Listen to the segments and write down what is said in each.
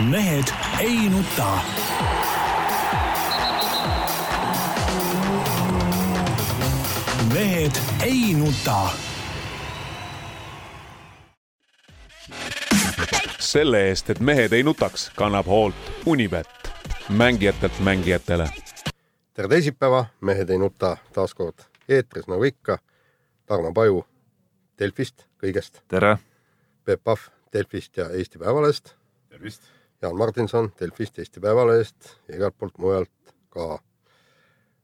mehed ei nuta. mehed ei nuta. selle eest, et mehed ei nutaks, kannab hoolt Unibet, mängijatelt mängijatele. tere teisipäeva, Mehed ei nuta taas kord eetris nagu ikka. Tarmo Paju Delfist, kõigest. tere. Peep Pahv Delfist ja Eesti Päevalehest. tervist. Jaan Martinson Delfist, Eesti Päevalehest ja igalt poolt mujalt ka.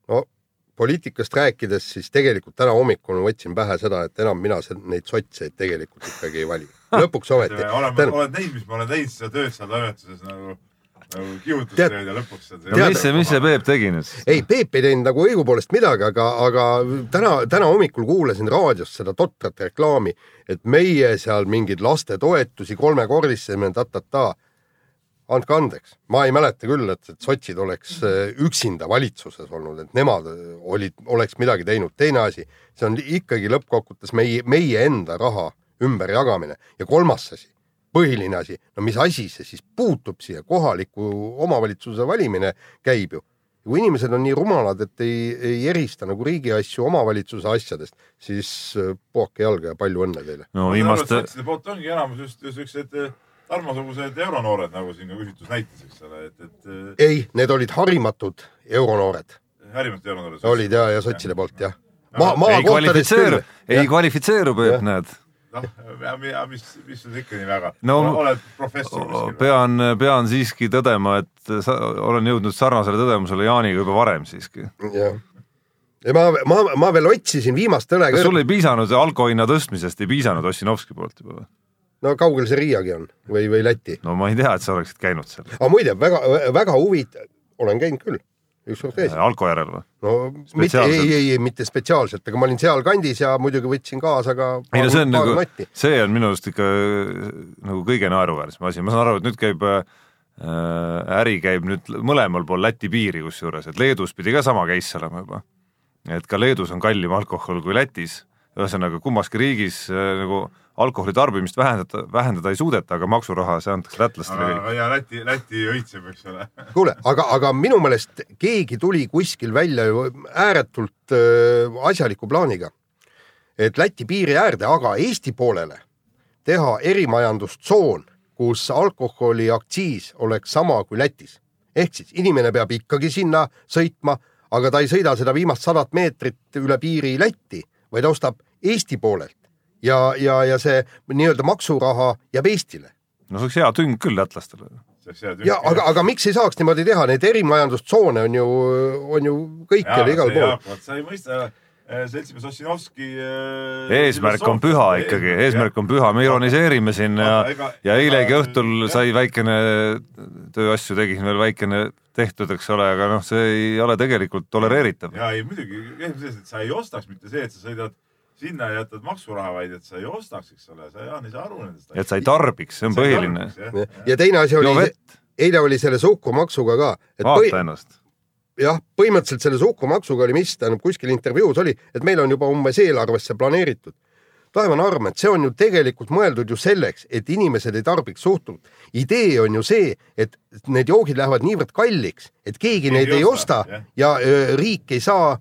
no poliitikast rääkides, siis tegelikult täna hommikul ma võtsin pähe seda, et enam mina se- neid sotseid tegelikult ikkagi ei vali. lõpuks ometi. oled, näinud, mis ma olen teinud seda tööd seal toimetuses nagu, nagu kihutustööd ja lõpuks on no mis see, mis see Peep tegi nüüd ei, Peep ei teinud nagu õigupoolest midagi, aga, aga täna, täna hommikul kuulasin raadiost seda totrat reklaami, et meie seal mingeid lastetoetusi kolmekordistasime ta-ta-ta. Andke andeks, ma ei mäleta küll, et, et sotsid oleks äh, üksinda valitsuses olnud, et nemad olid, oleks midagi teinud. teine asi, see on ikkagi lõppkokkuvõttes meie, meie enda raha ümberjagamine ja kolmas asi, põhiline asi, no mis asi see siis puutub siia, kohaliku omavalitsuse valimine käib ju kui inimesed on nii rumalad, et ei, ei erista nagu riigi asju omavalitsuse asjadest, siis äh, puhake jalga ja palju õnne teile. no viimaste, sotside poolt ongi enamus just just siuksed eh, Tarmo-sugused euronoored, nagu siin ka küsitlus näitas, eks ole, et, et eh, ei, need olid harimatud euronoored, härimata euronoored. olid ja, ja sotside poolt jah. No, ma, ei kvalifitseeru, ei kvalifitseeru, Peep, näed. noh, mis, mis sul ikka nii väga No- oled professor kuskil. pean, pean siiski tõdema, et sa, olen jõudnud sarnasele tõdemusele Jaaniga juba varem siiski. jah. ja ma, ma, ma veel otsisin viimast õle kas sul ei piisanud alkohinna tõstmisest, ei piisanud Ossinovski poolt juba või? No kaugel see Riiagi on või, või Läti? no ma ei tea, et sa oleksid käinud seal. aga muide, väga, väga huvitav, olen käinud küll, ükskord käisin. alko järel või? no mitte, ei, ei, ei mitte spetsiaalselt, aga ma olin sealkandis ja muidugi võtsin kaasa ka ei no see on nagu see on minu arust ikka nagu kõige naeruväärsem asi, ma saan aru, et nüüd käib äh, äri käib nüüd mõlemal pool Läti piiri kusjuures, et Leedus pidi ka sama case olema juba. et ka Leedus on kallim alkohol kui Lätis, ühesõnaga kummaski riigis äh, nagu alkoholi tarbimist vähendada, vähendada ei suudeta, aga maksuraha see antakse lätlastele ja Läti, Läti õitseb, eks ole. kuule, aga, aga minu meelest keegi tuli kuskil välja ju ääretult äh, asjaliku plaaniga, et Läti piiri äärde, aga Eesti poolele teha erimajandustsoon, kus alkoholiaktsiis oleks sama kui Lätis. ehk siis inimene peab ikkagi sinna sõitma, aga ta ei sõida seda viimast sadat meetrit üle piiri Lätti, vaid ostab Eesti poolelt ja, ja, ja see nii-öelda maksuraha jääb Eestile no see oleks hea tüng küll lätlastele. ja aga, aga miks ei saaks niimoodi teha, neid erimajandustsoone on ju, on ju kõikjal igal pool. sa ei mõista, seltsimees Ossinovski. eesmärk on püha ikkagi, eesmärk on püha, me ironiseerime siin ja ja eilegi õhtul sai väikene tööasju tegin veel väikene tehtud, eks ole, aga noh, see ei ole tegelikult tolereeritav. ja ei muidugi, selles, et sa ei ostaks mitte see, et sa sõidad sinna ja jätad maksuraha, vaid et sa ei ostaks, eks ole, sa Jaan ei saa aru nendest. et sa ei tarbiks, see on põhiline. ja teine asi oli eile oli selle suhkrumaksuga ka, et põhi, vaata ennast. jah, põhimõtteliselt selle suhkrumaksuga oli mis, tähendab kuskil intervjuus oli, et meil on juba umbes eelarvesse planeeritud. taevane arm, et see on ju tegelikult mõeldud ju selleks, et inimesed ei tarbiks suhkrut. idee on ju see, et need joogid lähevad niivõrd kalliks, et keegi Keegi neid ei ei osta, osta jah. ja öö, riik ei saa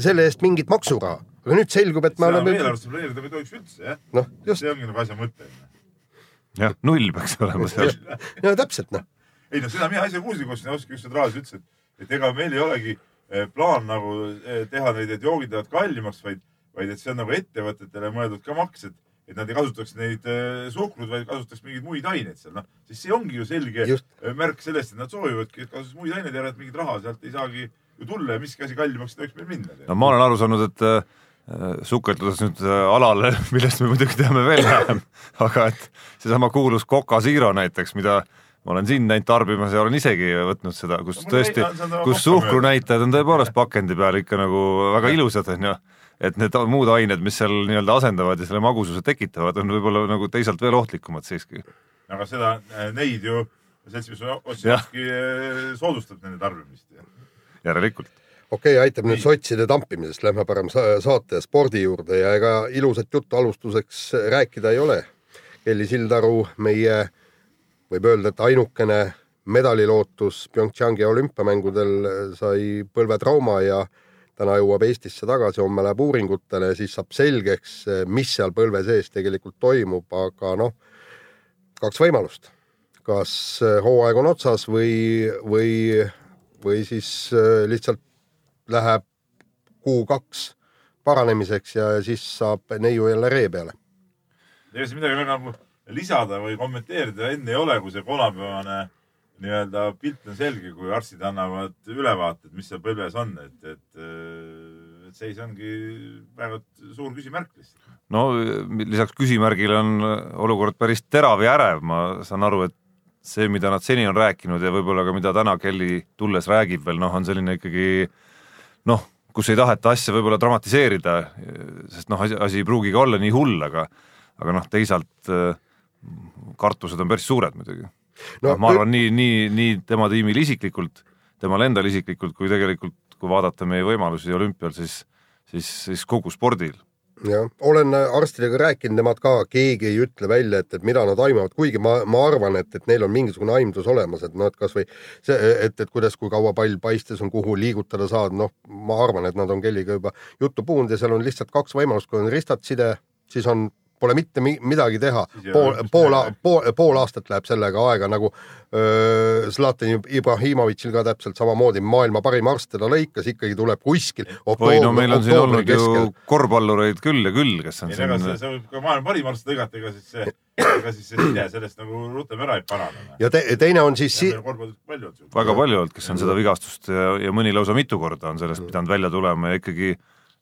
selle eest mingit maksuraha. Aga nüüd selgub, et me seda oleme, eelarvesse planeerida ei tohiks üldse, jah. noh, just, see ongi nagu asja mõte. jah, null peaks olema seal. no täpselt noh, ei no seda mina ise kuulsin, kui Ossinovski just raadios ütles, et, et ega meil ei olegi eh, plaan nagu eh, teha neid, et joogid lähevad kallimaks, vaid, vaid et see on nagu ettevõtetele mõeldud ka maks, et, et nad ei kasutaks neid eh, suhkrut, vaid kasutaks mingeid muid aineid seal, noh, siis see ongi ju selge Just. märk sellest, et nad soovivadki, et kasutaks muid aineid ja et mingit raha sealt ei saagi ju tulla ja miski asi kallimaks ei tohiks meil minna. no ma olen aru saanud, et äh, sukeldudes nüüd äh, alale, millest me muidugi teame veel vähem, aga et seesama kuulus Coca Zero näiteks, mida ma olen siin näinud tarbimas ja olen isegi võtnud seda, kus No tõesti kus suhkrunäitajad on tõepoolest pakendi peal ikka nagu väga ilusad, onju. et need muud ained, mis seal nii-öelda asendavad ja selle magususe tekitavad, on võib-olla nagu teisalt veel ohtlikumad siiski. aga seda, neid ju seltsimees eh, soodustab nende tarbimist. järelikult. Okei okay,, aitab nüüd sotside tampimisest, lähme parem sa- saate ja spordi juurde ja ega ilusat juttu alustuseks rääkida ei ole. Kelly Sildaru, meie võib öelda, et ainukene medalilootus PyeongChangi olümpiamängudel sai põlvetrauma ja täna jõuab Eestisse tagasi, homme läheb uuringutele siis saab selgeks, mis seal põlve sees tegelikult toimub, aga noh, kaks võimalust. kas hooaeg on otsas või, või, või siis lihtsalt läheb kuu-kaks paranemiseks ja siis saab neiu jälle ree peale. ega siin midagi väga nagu lisada või kommenteerida enne ei ole, kui see kolmapäevane nii-öelda pilt on selge, kui arstid annavad ülevaated, mis seal põlves on, et, et, et seis ongi väga suur küsimärk lihtsalt. no lisaks küsimärgile on olukord päris terav ja ärev, ma saan aru, et see, mida nad seni on rääkinud ja võib-olla ka mida täna Kelly tulles räägib veel, noh, on selline ikkagi noh, kus ei taheta asja võib-olla dramatiseerida, sest noh, asi, ei pruugigi olla nii hull, aga aga noh, teisalt äh, kartused on päris suured muidugi. No, noh, ma arvan nii, nii, nii tema tiimil isiklikult, temal endal isiklikult kui tegelikult, kui vaadata meie võimalusi olümpial, siis siis, siis kogu spordil jah, olen arstidega rääkinud, nemad ka, keegi ei ütle välja, et, et mida nad aimavad, kuigi ma, ma arvan, et, et neil on mingisugune aimdus olemas, et noh, et kasvõi see, et, et kuidas, kui kaua pall paistes on, kuhu liigutada saad, noh, ma arvan, et nad on Kelliga juba juttu puhunud ja seal on lihtsalt kaks võimalust, kui on ristatside, siis on, pole mitte mi midagi teha pool pool pool, pool aastat läheb sellega aega nagu Zlatan Ibrahimovitšil ka täpselt samamoodi, maailma parim arst teda lõikas, ikkagi tuleb kuskil. või no meil on siin olnud ju korvpallureid küll ja küll, kes on ei siin see võib ka maailma parim arst lõigata, ega siis see, ega siis see side sellest nagu rutem ära ei parane. ja te, teine on siis si väga palju olnud, kes on seda vigastust ja, ja mõni lausa mitu korda on sellest pidanud välja tulema ja ikkagi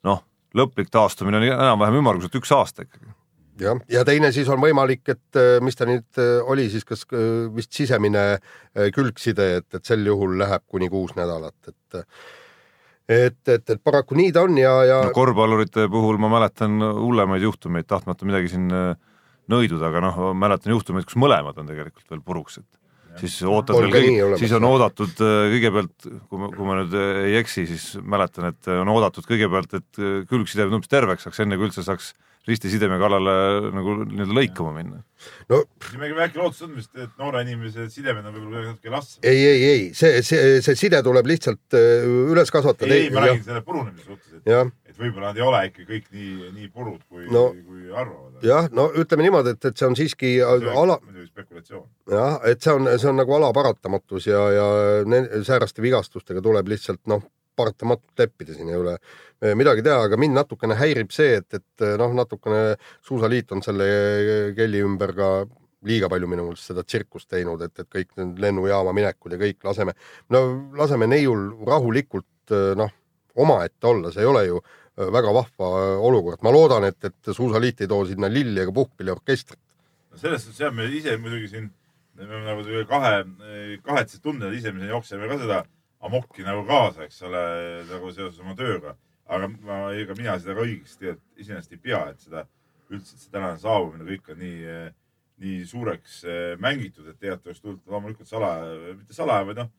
noh, lõplik taastumine on enam-vähem ümmarguselt üks aasta ikkagi. jah, ja teine siis on võimalik, et äh, mis ta nüüd äh, oli siis, kas äh, vist sisemine äh, külgside, et, et sel juhul läheb kuni kuus nädalat, et et, et, et paraku nii ta on ja, ja no korvpallurite puhul ma mäletan hullemaid juhtumeid, tahtmata midagi siin äh, nõiduda, aga noh, mäletan juhtumeid, kus mõlemad on tegelikult veel puruks, et siis ootad On veel kõige, siis on oodatud äh, kõigepealt, kui ma, kui ma nüüd äh, ei eksi, siis mäletan, et on oodatud kõigepealt, et äh, külgsidemed umbes terveks saaks, enne kui üldse saaks ristisideme kallale nagu nii-öelda lõikama minna. no siin mingi väike lootus on vist, et noore inimese sidemed on võib-olla natuke lastsad. ei, ei, ei, see, see, see side tuleb lihtsalt äh, üles kasvatada. ei, ei, ma räägin selle purunemise suhtes, et, et võib-olla nad ei ole ikka kõik nii, nii purud, kui No. kui arvavad. jah, no ütleme niimoodi, et, et see on siiski ala, muidugi spekulatsioon. jah, et see on, see on nagu ala paratamatus ja, ja sääraste vigastustega tuleb lihtsalt noh, paratamatult leppida siin ei ole eh, midagi teha, aga mind natukene häirib see, et, et noh, natukene Suusaliit on selle kelli ümber ka liiga palju minu meelest seda tsirkust teinud, et, et kõik need lennujaama minekud ja kõik laseme, no laseme neiul rahulikult eh, noh, omaette olla, see ei ole ju eh, väga vahva eh, olukord, ma loodan, et, et Suusaliit ei too sinna lilli ega puhkpilliorkestrit. selles suhtes jah, me ise muidugi siin, me oleme nagu kahe, kahetsed tunded, ise me jookseme ka seda amokki nagu kaasa, eks ole, nagu seoses oma tööga. aga ma, ega mina seda ka õigeks tegelikult iseenesest ei pea, et seda üldse, et see tänane saabumine kõik on nii, nii suureks eh, mängitud, et tegelikult oleks tulnud loomulikult salaja, mitte salaja, vaid noh,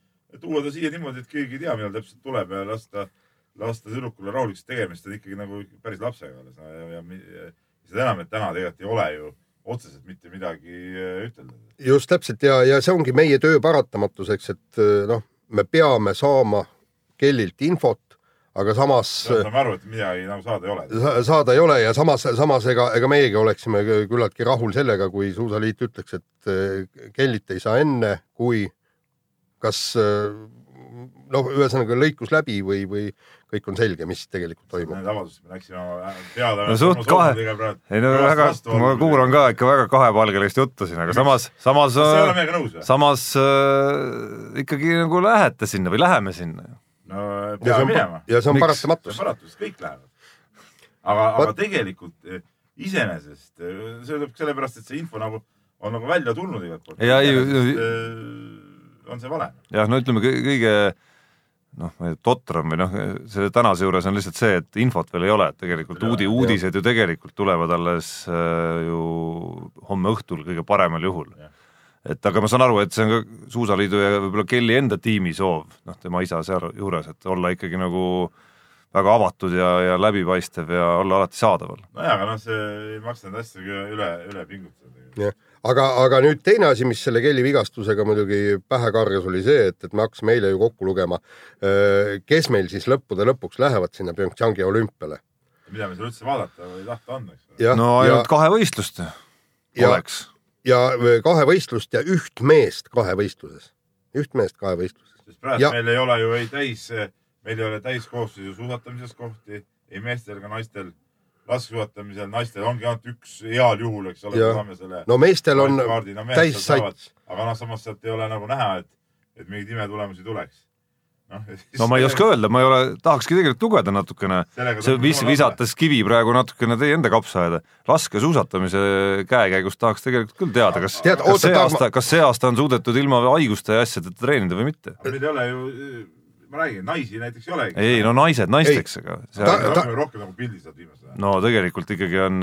tuua ta siia niimoodi, et keegi ei tea, millal täpselt tuleb ja lasta, lasta tüdrukule rahulikuks tegemist on ikkagi nagu päris lapsega alles no, ja, ja, ja seda enam, et täna tegelikult ei ole ju otseselt mitte midagi eh, ütelda. just täpselt ja, ja see ongi meie töö paratamatus, eks, et eh, noh, me peame saama kellilt infot, aga samas saame aru, et midagi nagu saada ei ole. sa- saada ei ole ja samas, samas ega, ega meiegi oleksime kü- küllaltki rahul sellega, kui Suusaliit ütleks, et eh, kellit ei saa enne, kui kas eh, noh, ühesõnaga lõikus läbi või, või kõik on selge, mis tegelikult toimub. Need avaldused, me läksime oma peale. No suht kahe- ei no väga, ma kuulan ka ikka väga kahepalgelist juttu siin, aga samas, samas või? samas äh, ikkagi nagu lähete sinna või läheme sinna. no see peame minema., ja see on paratamatus on. paratus, kõik lähevad. aga, aga tegelikult iseenesest see tuleb sellepärast, et see info nagu on nagu välja tulnud igalt poolt. Ja ei- on see vale. jah, no ütleme kõ- kõige noh, totram või noh, selle tänase juures on lihtsalt see, et infot veel ei ole, et tegelikult Ei ole, uudi, uudised ju tegelikult tulevad alles äh, ju homme õhtul kõige paremal juhul et aga ma saan aru, et see on ka Suusaliidu ja võib-olla Kelly enda tiimi soov, noh, tema isa sealjuures, et olla ikkagi nagu väga avatud ja, ja läbipaistev ja olla alati saadaval. nojah, aga noh, see ei maksa neid asju üle, üle pingutada. jah, aga, aga nüüd teine asi, mis selle Kelly vigastusega muidugi pähe kargas, oli see, et, et me hakkasime eile ju kokku lugema, kes meil siis lõppude lõpuks lähevad sinna PyeongChangi olümpiale. mida me seal üldse vaadata või tahta on, eks ole. no ja ainult, kahe võistlust Ja- oleks. ja kahe võistlust ja üht meest kahe võistluses, üht meest kahe võistluses. sest praegu Ja- meil ei ole ju ei täis, meil ei ole täiskoosseisu suusatamises kohti, ei meestel ega naistel. Laskesuusatamisel naistel ongi ainult üks heal juhul, eks ole, saame selle no meestel on kaardi, no täis sats, aga noh, samas sealt ei ole nagu näha, et, et mingeid imetulemusi tuleks. noh, no ma ei oska öelda, ma ei ole, tahakski tegelikult lugeda natukene, see vis-, visates kivi praegu natukene teie enda kapsaaeda. laskesuusatamise käekäigust tahaks tegelikult küll teada, kas, kas see aasta, kas see aasta on suudetud ilma haiguste ja asjadeta treenida või mitte? meil ei ole ju, ma räägin, naisi näiteks ei olegi. ei no naised naisteks, aga Ta- see, ta- rohkem, nagu pildis saad viimasel ajal. no tegelikult ikkagi on,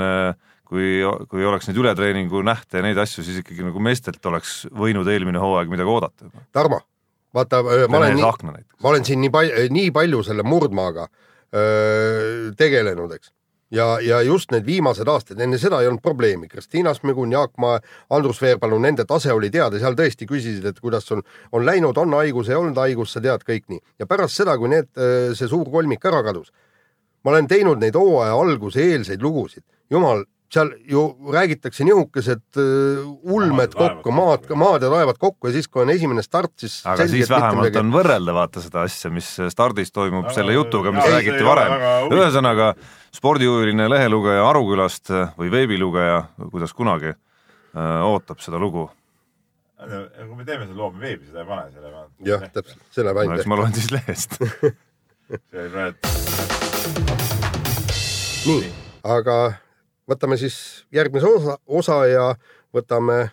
kui, kui oleks neid ületreeningu nähte ja neid asju, siis ikkagi nagu meestelt oleks võinud eelmine hooaeg midagi oodata. Tarmo, vaata, ma olen nii, ma olen siin nii palju, nii palju selle murdmaaga öö, tegelenud, eks. ja, ja just need viimased aastad, enne seda ei olnud probleemi, Kristiina Smigun, Jaak Maa, Andrus Veerpalu, nende tase oli teada, seal tõesti küsisid, et kuidas on, on läinud, on haigus, ei olnud haigus, sa tead kõik nii. ja pärast seda, kui need, see suur kolmik ära kadus, ma olen teinud neid hooaja alguse eelseid lugusid, jumal, seal ju räägitakse nihukesed öö, ulmed Maad kokku, maad, maad ja taevad kokku ja siis, kui on esimene start, siis aga selge, siis vähemalt midagi- on võrrelda vaata seda asja, mis stardis toimub Aga- selle jutuga, mis Jaa, räägiti see varem ühesõnaga spordihuviline lehelugeja Arukülast või veebilugeja, kuidas kunagi, ootab seda lugu. kui me teeme selle loo, me veebi seda ei pane, selle peale. jah, täpselt, selle no välja eks. ma loen siis lehest. see oli praegu, nii, aga võtame siis järgmise osa, osa ja võtame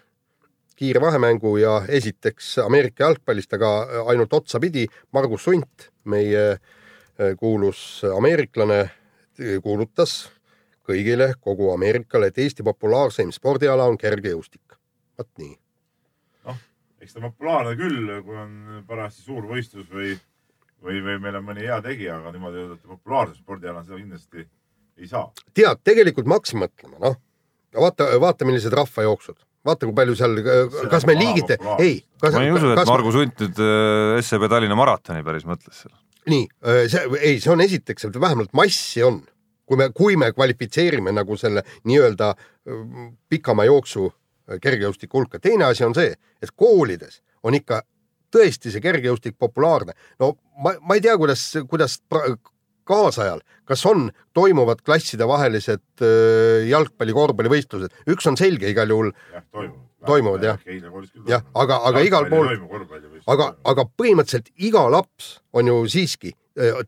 kiire vahemängu ja esiteks Ameerika jalgpallist, aga ainult otsapidi. Margus Sunt, meie eh, kuulus ameeriklane, kuulutas kõigile, kogu Ameerikale, et Eesti populaarseim spordiala on kergejõustik. vot nii. eks ta populaarne küll, kui on parajasti suur võistlus või, või, või meil on mõni hea tegija, aga niimoodi öelda, et populaarse spordiala, seda kindlasti ei saa. tead, tegelikult ma hakkasin mõtlema, noh, vaata, vaata, millised rahvajooksud, vaata, kui palju seal, kas me liigite, ei, kas, ma ei usu, et kas Margus Unt nüüd äh, SEB Tallinna maratoni päris mõtles seal. nii, see, ei, see on esiteks, et vähemalt massi on. kui me, kui me kvalifitseerime nagu selle nii-öelda öö, pikama jooksu kergejõustiku hulka, teine asi on see, et koolides on ikka tõesti see kergejõustik populaarne. no ma, ma ei tea, kuidas, kuidas kaasajal, kas on, toimuvad klassidevahelised öö, jalgpalli, korvpallivõistlused, üks on selge igal juhul, jah, toimuvad. Toimuvad, jah. jah, aga, aga igal pool, aga, aga põhimõtteliselt iga laps on ju siiski,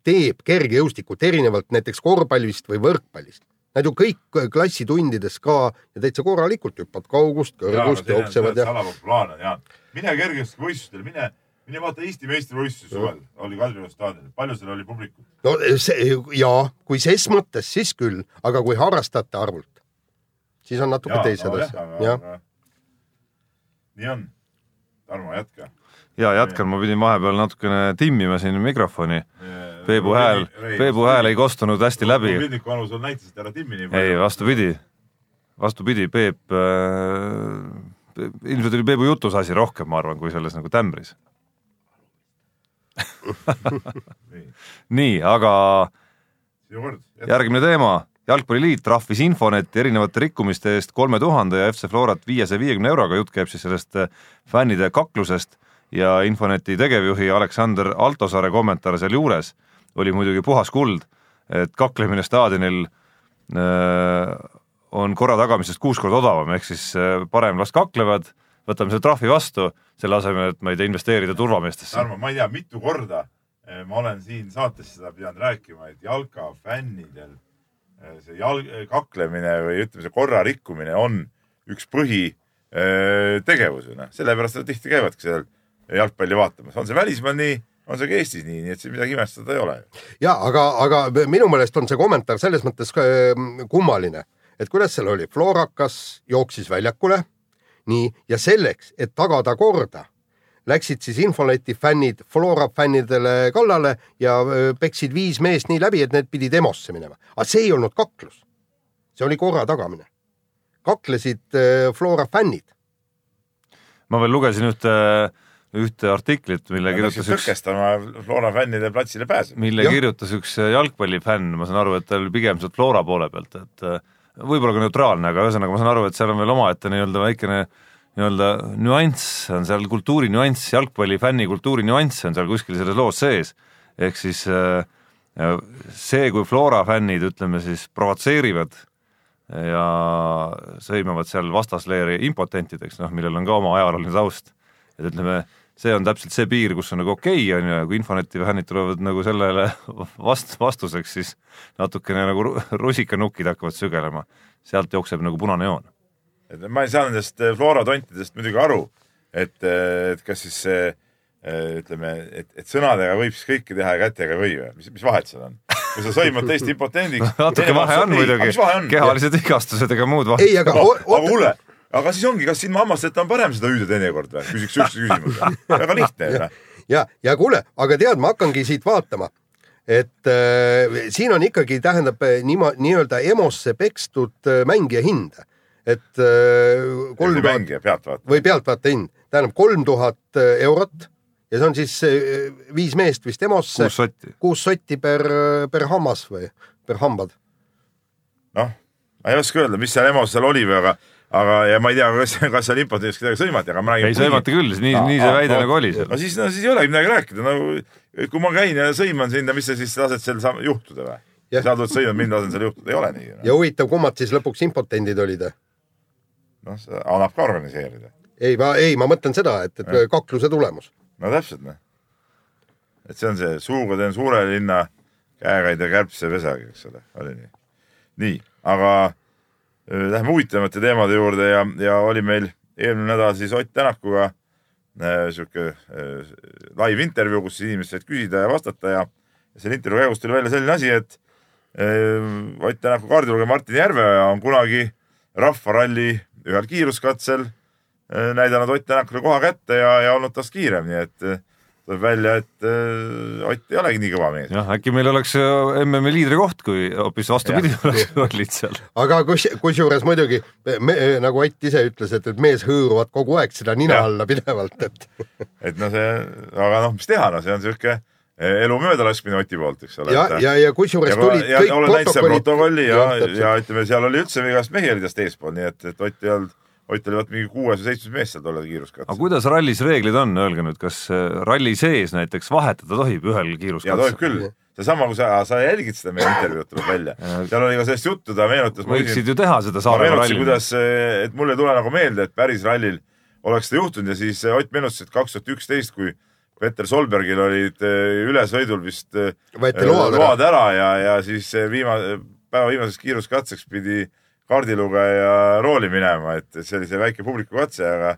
teeb kergejõustikut erinevalt näiteks korvpallist või võrkpallist. Nad ju kõik klassitundides ka ja täitsa korralikult hüppavad kaugust, kõrgust, jooksevad ja salapopulaarne on Jaan. mine kergejõustikuvõistlustele, mine, mine vaata Eesti meistrivõistlusi suvel, oli Kadrioru staadionil, palju seal oli publikut? no see ja kui ses mõttes, siis küll, aga kui harrastajate arvult, siis on natuke teised asjad, jah. nii on. Tarmo, jätka. ja jätkan, ma pidin vahepeal natukene timmima siin mikrofoni. Peebu hääl, Peebu hääl ei kostunud hästi läbi. pildiku alusel näitasid ära timmi nii ei, vastupidi, vastupidi, Peep äh,, ilmselt oli Peebu jutus asi rohkem, ma arvan, kui selles nagu tämbris. nii, aga järgmine teema, jalgpalliliit trahvis Infoneti erinevate rikkumiste eest kolme tuhande ja FC Florat viiesaja viiekümne euroga, jutt käib siis sellest äh, fännide kaklusest. Ja Infoneti tegevjuhi Aleksander Altosaare kommentaar sealjuures oli muidugi puhas kuld, et kaklemine staadionil äh, on korra tagamisest kuus korda odavam, ehk siis äh, parem las kaklevad, võtame selle trahvi vastu, selle asemel, et ma ei tea, investeerida turvameestesse. Tarmo, ma ei tea, mitu korda eh, ma olen siin saates seda pidanud rääkima, et jalkafännidel eh, see jalg, kaklemine või ütleme, see korra rikkumine on üks põhitegevus ju noh, sellepärast nad tihti käivadki seal jalgpalli vaatamas, on see välismaal nii, on see ka Eestis nii, nii et siin midagi imestada ei ole. ja aga, aga minu meelest on see kommentaar selles mõttes kummaline, et kuidas seal oli, Florakas jooksis väljakule, nii, ja selleks, et tagada korda, läksid siis Infoneti fännid Flora fännidele kallale ja peksid viis meest nii läbi, et need pidid EMO-sse minema. aga see ei olnud kaklus, see oli korra tagamine. kaklesid Flora fännid ma veel lugesin ühte, ühte artiklit, mille kirjutas üks, tõkestama Flora fännide platsile pääsu. mille Jah. kirjutas üks jalgpallifänn, ma saan aru, et ta oli pigem sealt Flora poole pealt, et äh, võib-olla ka neutraalne, aga ühesõnaga ma saan aru, et seal on veel omaette nii-öelda väikene nii-öelda nüanss on seal kultuuri nüanss, jalgpallifänni kultuuri nüanss on seal kuskil selles loos sees, ehk siis äh, see, kui Flora fännid, ütleme siis provotseerivad ja sõimavad seal vastasleeri impotentideks, noh, millel on ka oma ajalooline taust, et ütleme, see on täpselt see piir, kus on nagu okei okay,, on ju, ja kui Infoneti fännid tulevad nagu sellele vast-, vastuseks, siis natukene nagu ru- rusikanukid hakkavad sügelema. sealt jookseb nagu punane joon. et ma ei saa nendest eh, Flora tontidest muidugi aru, et, et kas siis see eh, ütleme, et, et sõnadega võib siis kõike teha ja kätega ei või või, mis, mis vahet seal on? kui sa sõimad tõesti impotendiks. natuke vahe on muidugi, kehalised vigastused ega muud vahet. ei, aga aga oota, kuule, aga siis ongi, kas ilma hammasteta on parem seda hüüda teinekord või? küsiks üks küsimus. väga lihtne ju ja, ja kuule, aga tead, ma hakkangi siit vaatama, et äh, siin on ikkagi, tähendab äh, niima-, nii-öelda EMO-sse pekstud äh, mängija hind, et äh, kolm tuhat mängija, pealtvaataja. või pealtvaataja hind, tähendab kolm tuhat äh, eurot ja see on siis äh, viis meest vist EMO-sse, kuus sotti. kuus sotti per, per hammas või per hambad. noh, ma ei oska öelda, mis seal EMO-s seal oli või, aga, aga ja ma ei tea, kas, kas seal impotendis kedagi sõimati, aga ma räägin. ei sõimata küll, nii, nii see väide nagu oli seal no. siis, no siis ei olegi midagi rääkida, no kui ma käin ja sõiman sind ja mis sa siis lased seal juhtuda või? Sa tuled sõimad mind, lasen seal juhtuda, ei ole nii. ja huvitav, kummad siis lõpuks impotendid olid? noh, seda annab ka organiseerida. ei, ma, ei, ma mõtlen seda, et, et kakluse tulemus. no täpselt noh. et see on see, suuga teen suure linna, käega ei tee kärbse pesagi, eks ole, oli nii. nii, aga lähme huvitavamate teemade juurde ja, ja oli meil eelmine nädal siis Ott Tänakuga äh, sihuke äh, live intervjuu, kus inimesed said küsida ja vastata ja, selle intervjuu käigus tuli välja selline asi, et äh, Ott Tänaku kaardilugeja Martin Järveoja on kunagi rahvaralli ühel kiiruskatsel äh, näidanud Ott Tänakule koha kätte ja, ja olnud tast kiirem, nii et äh, tuleb välja, et äh, Ott ei olegi nii kõva mees. jah, äkki meil oleks äh, MM-i liidrikoht, kui hoopis vastupidi oleks rollid seal. aga kus, kusjuures muidugi me, nagu Ott ise ütles, et, et mees hõõruvad kogu aeg seda nina Jah. alla pidevalt, et et no see, aga noh, mis teha, no see on sihuke äh, elu möödalaskmine Oti poolt, eks ole. ja, ja, ja kusjuures ja, tulid ja kõik seda protokolli ja, täpselt. ja ütleme, seal oli üldse igast mehi oli tast eespool, nii et, et Ott ei olnud, Ott oli vot mingi kuues või seitsmes mees seal tollel aga kiiruskatsel. kuidas rallis reeglid on, öelge nüüd, kas äh, ralli sees näiteks vahetada tohib ühel ja tohib kiiruskatsel? küll, seesama, kui sa, sa jälgid seda meie intervjuud, tuleb välja. seal oli ka sellest juttu, ta meenutas. võiksid ju teha seda ma Saaremaa ralli. kuidas, et mul ei tule nagu meelde, et päris rallil oleks seda juhtunud ja siis eh, Ott meenutas, et kaks tuhat üksteist, kui Peter Solbergil olid ülesõidul vist Võeti load ära. load ära ja, ja siis eh, viima-, päeva viimaseks kiiruskatseks pidi kaardilugeja rooli minema, et see oli see väike publikukatse, aga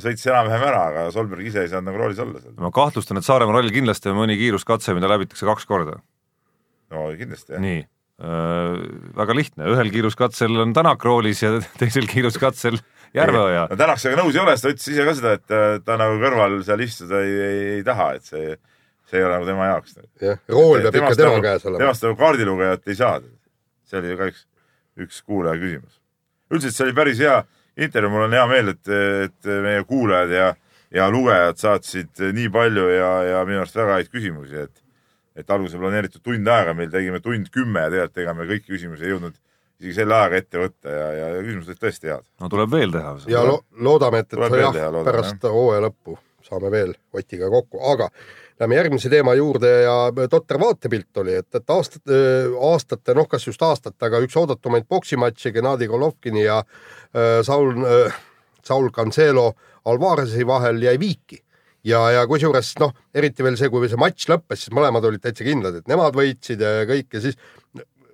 sõitis enam-vähem ära, aga Solberg ise ei saanud nagu roolis olla seal. ma kahtlustan, et Saaremaa rallil kindlasti on mõni kiiruskatse, mida läbitakse kaks korda. no kindlasti jah. nii äh,, väga lihtne, ühel kiiruskatsel on Tänak roolis ja teisel kiiruskatsel Järveoja. no Tänak sellega nõus ei ole, sest ta ütles ise ka seda, et ta, ta nagu kõrval seal istuda ei, ei, ei taha, et see, see ei ole nagu tema jaoks. jah, rool peab ikka tema käes olema. temast nagu kaardilugejat ei saa. see oli ju ka üks, üks kuulaja küsimus. üldiselt see oli päris hea intervjuu, mul on hea meel, et, et meie kuulajad ja, ja lugejad saatsid nii palju ja, ja minu arust väga häid küsimusi, et et alguses planeeritud tund aega, meil tegime tund kümme ja tegelikult ega me kõiki küsimusi ei jõudnud isegi selle ajaga ette võtta ja, ja, ja küsimused olid tõesti head. no tuleb veel teha. ja lo loodame, et, et jah teha,, loodame, pärast hooaja lõppu saame veel Otiga kokku, aga lähme järgmise teema juurde ja totter vaatepilt oli, et, et aastate, aastate, noh, kas just aastate, aga üks oodatumaid poksimatše Gennadi Golovkini ja äh, Saul äh,, Saul Cancelo Alvarezi vahel jäi viiki. Ja, ja kusjuures noh, eriti veel see, kui see matš lõppes, siis mõlemad olid täitsa kindlad, et nemad võitsid ja kõik ja siis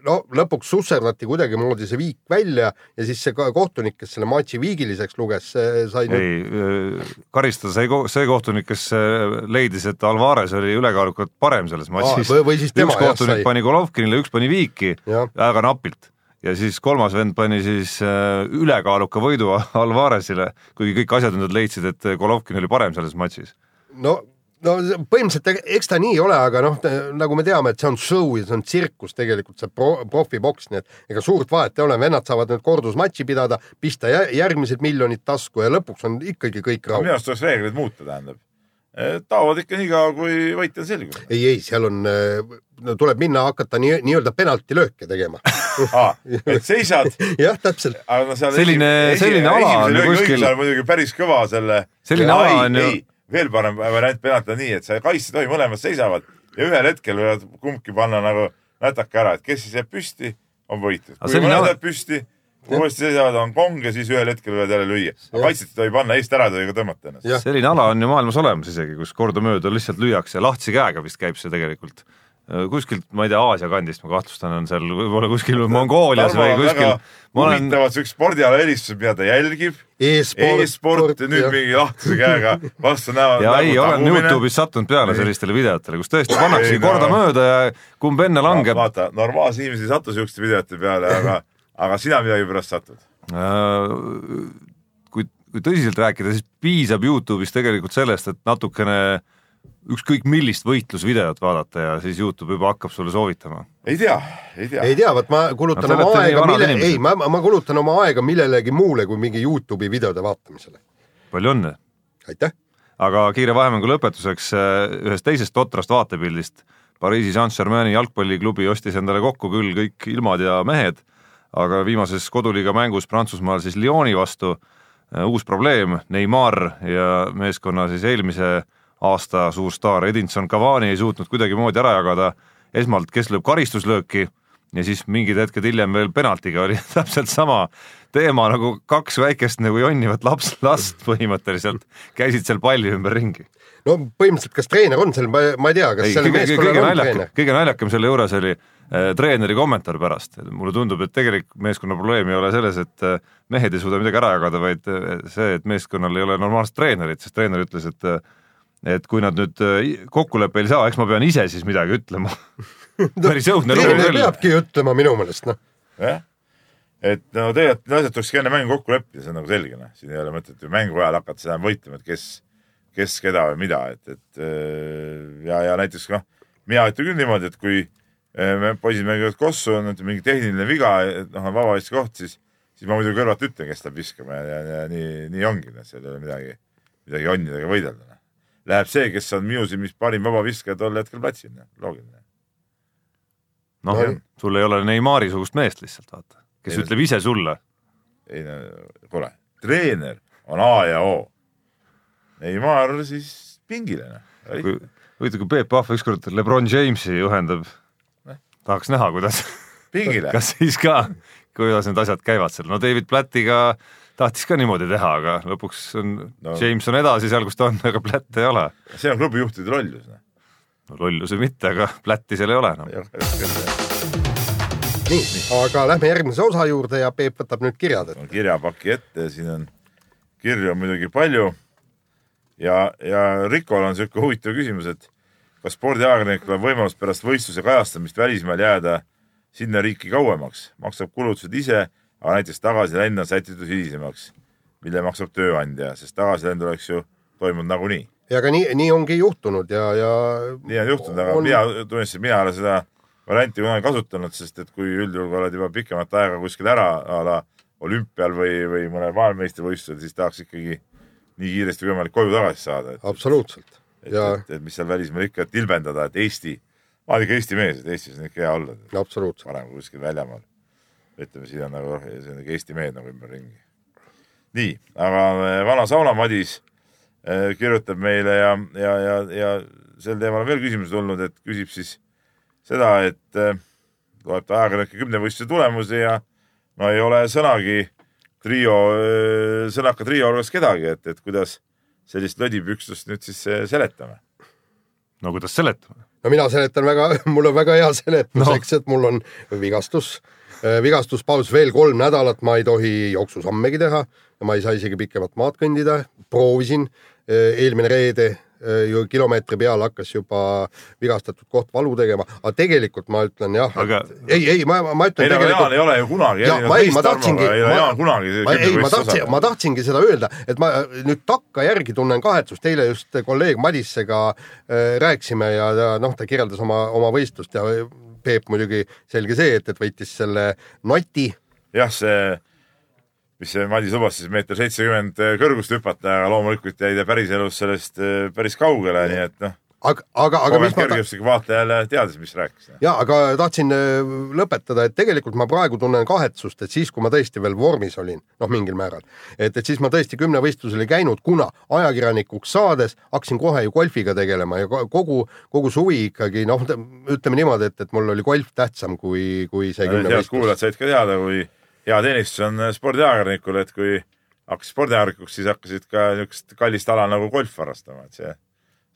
no lõpuks susserdati kuidagimoodi see viik välja ja siis see kohtunik, kes selle matši viigiliseks luges, sai nüüd ei, karistada sai see kohtunik, kes äh, leidis, et Alvarez oli ülekaalukalt parem selles matšis. või- või siis tema, üks jah, kohtunik sai. pani Golovkinile, üks pani viiki, väga napilt. ja siis kolmas vend pani siis äh, ülekaaluka võidu Alvarezile, kuigi kõik asjatundjad leidsid, et Golovkin oli parem selles matšis. no no põhimõtteliselt eks ta nii ole, aga noh, nagu me teame, et see on show ja see on tsirkus tegelikult see pro, profiboks, nii et ega suurt vahet ei ole, vennad saavad nüüd kordusmatši pidada, pista jä- järgmised miljonid tasku ja lõpuks on ikkagi kõik minu rahul. arust tuleks reegleid muuta, tähendab. taovad ikka niikaua, kui võitja on selgunud. ei, ei, seal on, no tuleb minna hakata nii, nii-öelda penaltilööke tegema. et seisad, jah, täpselt. aga no seal Selline- selline ala on ju kuskil- muidugi päris kõva selle. Selline ala on ju- veel parem variant penalti on nii, et sa kaitse ei tohi, mõlemad seisavad ja ühel hetkel võivad kumbki panna nagu nätake ära, et kes siis jääb püsti, on võitnud. Kui ala- jäävad püsti, uuesti seisavad, on kong ja siis ühel hetkel võivad jälle lüüa. kaitset ei tohi panna, eest ära ei tohi ka tõmmata ennast. Selline ala on ju maailmas olemas isegi, kus kordamööda lihtsalt lüüakse ja lahtise käega vist käib see tegelikult. kuskilt, ma ei tea, Aasia kandist ma kahtlustan, on seal võib-olla kuskil Mongoolias või kuskil. ma olen, huvitavad siuksed spordiala eristused, mida ta jälgib e-sport. e-sport ja nüüd mingi lahtise käega vastu näevad. ja ei, olen Youtube'is sattunud peale sellistele videotele, kus tõesti pannaksegi no. kordamööda ja kumb enne langeb. vaata, normaalsed inimesed ei satu siukeste videote peale, aga, aga sina millegipärast satud. kui, kui tõsiselt rääkida, siis piisab Youtube'is tegelikult sellest, et natukene ükskõik millist võitlusvideot vaadata ja siis Youtube juba hakkab sulle soovitama. ei tea, ei tea. ei tea, vot ma kulutan No oma aega, mille, ei, ma, ma kulutan oma aega millelegi muule kui mingi Youtube'i videode vaatamisele. palju õnne! aitäh. aga kiire vahemängu lõpetuseks äh, ühest teisest totrast vaatepildist. Pariisi Saint-Germaini jalgpalliklubi ostis endale kokku küll kõik ilmad ja mehed, aga viimases koduliiga mängus Prantsusmaal siis Lyoni vastu äh, uus probleem, Neimar ja meeskonna siis eelmise aasta suur staar Edinson Cavani ei suutnud kuidagimoodi ära jagada esmalt, kes lööb karistuslööki ja siis mingid hetked hiljem veel penaltiga oli täpselt sama teema nagu kaks väikest nagu jonnivat laps, last põhimõtteliselt käisid seal palli ümberringi. no põhimõtteliselt, kas treener on seal, ma, ei tea, kas ei, kõige meeskonnal on treener,? kõige naljakam selle juures oli äh, treeneri kommentaar pärast, mulle tundub, et tegelik meeskonna probleem ei ole selles, et äh, mehed ei suuda midagi ära jagada, vaid äh, see, et meeskonnal ei ole normaalset treenerit, sest treener ütles, et äh, et kui nad nüüd äh, kokkuleppele ei saa, eks ma pean ise siis midagi ütlema. päris õudne lugu küll. peabki ütlema minu meelest, noh. jah, et no tegelikult need asjad tulekski enne mängu kokku leppida, see on nagu selge, noh, siin ei ole mõtet ju mängu ajal hakata seda võitlema, et kes, kes keda või mida, et, et äh, ja, ja näiteks noh, mina ütlen küll niimoodi, et kui äh, me poisid mängivad kossu, on mingi tehniline viga, et noh, on vabavõistluse koht, siis, siis ma muidugi kõrvalt ütlen, kes läheb viskama ja, ja, ja nii, nii ongi, seal ei ole midagi, midagi jonnida ega võidelda. Läheb see, kes on minu silmis parim vabaviskaja tol hetkel platsil, loogiline. noh No, sul ei ole Neimari sugust meest lihtsalt vaata, kes Ei, ütleb ise sulle. ei no kuule, treener on A ja O. Neimar siis pingile noh. kui, huvitav, kui Peep Pahv ükskord Lebron Jamesi juhendab, tahaks näha, kuidas, pingile. kas siis ka, kuidas need asjad käivad seal, no David Plattiga tahtis ka niimoodi teha, aga lõpuks on no. No. James on edasi seal, kus ta on, aga Platt ei ole. see on klubijuhtide lollus noh.. no lollus või mitte, aga Platti seal ei ole enam. nii, aga lähme järgmise osa juurde ja Peep võtab nüüd kirjad ette. on kirjapaki ette ja siin on kirju on muidugi palju. ja, ja Rikol on siuke huvitav küsimus, et kas spordiajakirjanikul on võimalus pärast võistluse kajastamist välismaal jääda sinna riiki kauemaks, maksab kulutused ise, aga näiteks tagasilend on sätitud hilisemaks, mille maksab tööandja, sest tagasilend oleks ju toimunud nagunii. ja aga nii, nii ongi juhtunud ja, ja nii on juhtunud, aga On- mina tunnistasin, mina ei ole seda varianti kunagi kasutanud, sest et kui üldjuhul oled juba pikemat aega kuskil ära a la olümpial või, või mõnel maailmameistrivõistlusel, siis tahaks ikkagi nii kiiresti kui võimalik koju tagasi saada, absoluutselt. et, ja et, et mis seal välismaal ikka, et ilmendada, et Eesti, ma olen ikka Eesti mees, et Eestis on ikka hea olla, absoluutselt. parem kui kuskil väljamaal. ütleme, siin on nagu, on ikka Eesti mehed nagu ümberringi. nii, aga äh, vana saunamadis äh, kirjutab meile ja, ja, ja, ja sel teemal on veel küsimusi tulnud, et küsib siis seda, et äh, loeb ta ajakirjanike kümnevõistluse tulemusi ja no ei ole sõnagi trio, sõnaka trio hulgas kedagi, et, et kuidas sellist lödipüksust nüüd siis seletame. no kuidas seletame? no mina seletan väga, mul on väga hea seletus No. no., eks, et mul on vigastus, vigastuspaus veel kolm nädalat, ma ei tohi jooksusammegi teha ja ma ei saa isegi pikemat maad kõndida, proovisin eh, eelmine reede ju kilomeetri peal hakkas juba vigastatud koht valu tegema, aga tegelikult ma ütlen jah Aga- ei, ei, ma, ma ütlen ei, aga Jaan ei ole ju kunagi. ja ma ei, ma tahtsingi, Jaan kunagi. ma, ei, ma tahtsin, ma tahtsingi seda öelda, et ma nüüd takkajärgi tunnen kahetsust, eile just kolleeg Madissega äh, rääkisime ja ta noh, ta kirjeldas oma, oma võistlust ja Peep muidugi selge see, et, et võitis selle noti, jah, see, mis see Madis lubas siis meeter seitsekümmend kõrgust hüpata, aga loomulikult jäi ta päriselus sellest eh, päris kaugele, nii et noh, aga, aga, aga mis kogenud ma ta- kergejõustiku vaataja jälle teadis, mis rääkis. ja aga tahtsin äh, lõpetada, et tegelikult ma praegu tunnen kahetsust, et siis, kui ma tõesti veel vormis olin, noh, mingil määral, et, et siis ma tõesti kümnevõistlusel ei käinud, kuna ajakirjanikuks saades hakkasin kohe ju golfiga tegelema ja ko- kogu, kogu suvi ikkagi noh, ütleme niimoodi, et, et mul oli golf tähtsam kui, kui see kümnevõistlus. kuulajad said ka teada, kui hea teenistus on spordiajakirjanikul, et kui hakkasid spordiajakirjanikuks, siis hakkasid ka niisugust kallist ala nagu golf harrastama, et see,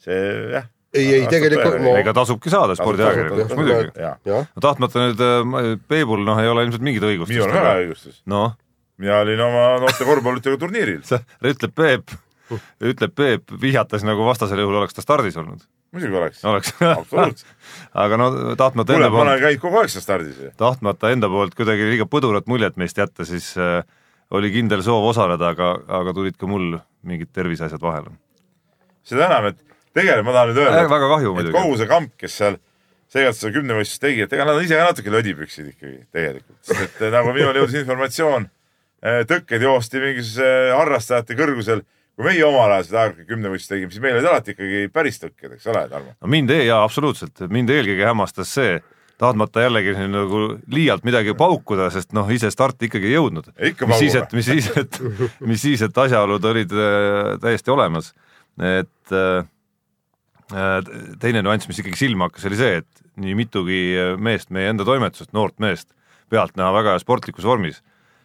see jah. Ei, ei, tegelikult no- ega tasubki saada spordiajakirjanikuks muidugi. no tahtmata nüüd äh, Peebul noh, ei ole ilmselt mingit õigustust. minul on väga õigustus. noh, mina olin oma noorte korvpallitega turniiril, ütleb Peep, ütleb Peep, vihjates nagu vastasel juhul oleks ta stardis olnud. muidugi oleks. oleks. absoluutselt. aga no tahtmata kuule, enda ma olen poolt, käinud kogu aeg seal stardis ju. tahtmata enda poolt kuidagi liiga põdurat muljet meist jätta, siis äh, oli kindel soov osaleda, aga, aga tulid ka mul mingid terviseasjad vahele. seda enam, et tegelikult ma tahan nüüd öelda, väga kahju muidugi. kogu see kamp, kes seal seekord seda kümnevõistlust tegi, et ega nad on ise ka natuke lödipüksid ikkagi tegelikult, sest et eh, nagu minul jõudis informatsioon, tõkked joosti mingisuguse harrastajate kõrgusel, kui meie omal ajal seda kümnevõistlust tegime, siis meil olid alati ikkagi päris tõkked, eks ole, Tarmo? no mind, jaa, absoluutselt, mind eelkõige hämmastas see, tahtmata jällegi nagu liialt midagi paukuda, sest noh, ise starti ikkagi ei jõudnud. mis siis, et, mis siis, et, mis siis, et asjaolud olid äh, täiesti olemas. et äh, teine nüanss, mis ikkagi silma hakkas, oli see, et nii mitugi meest meie enda toimetusest, noort meest, pealtnäha väga sportlikus vormis,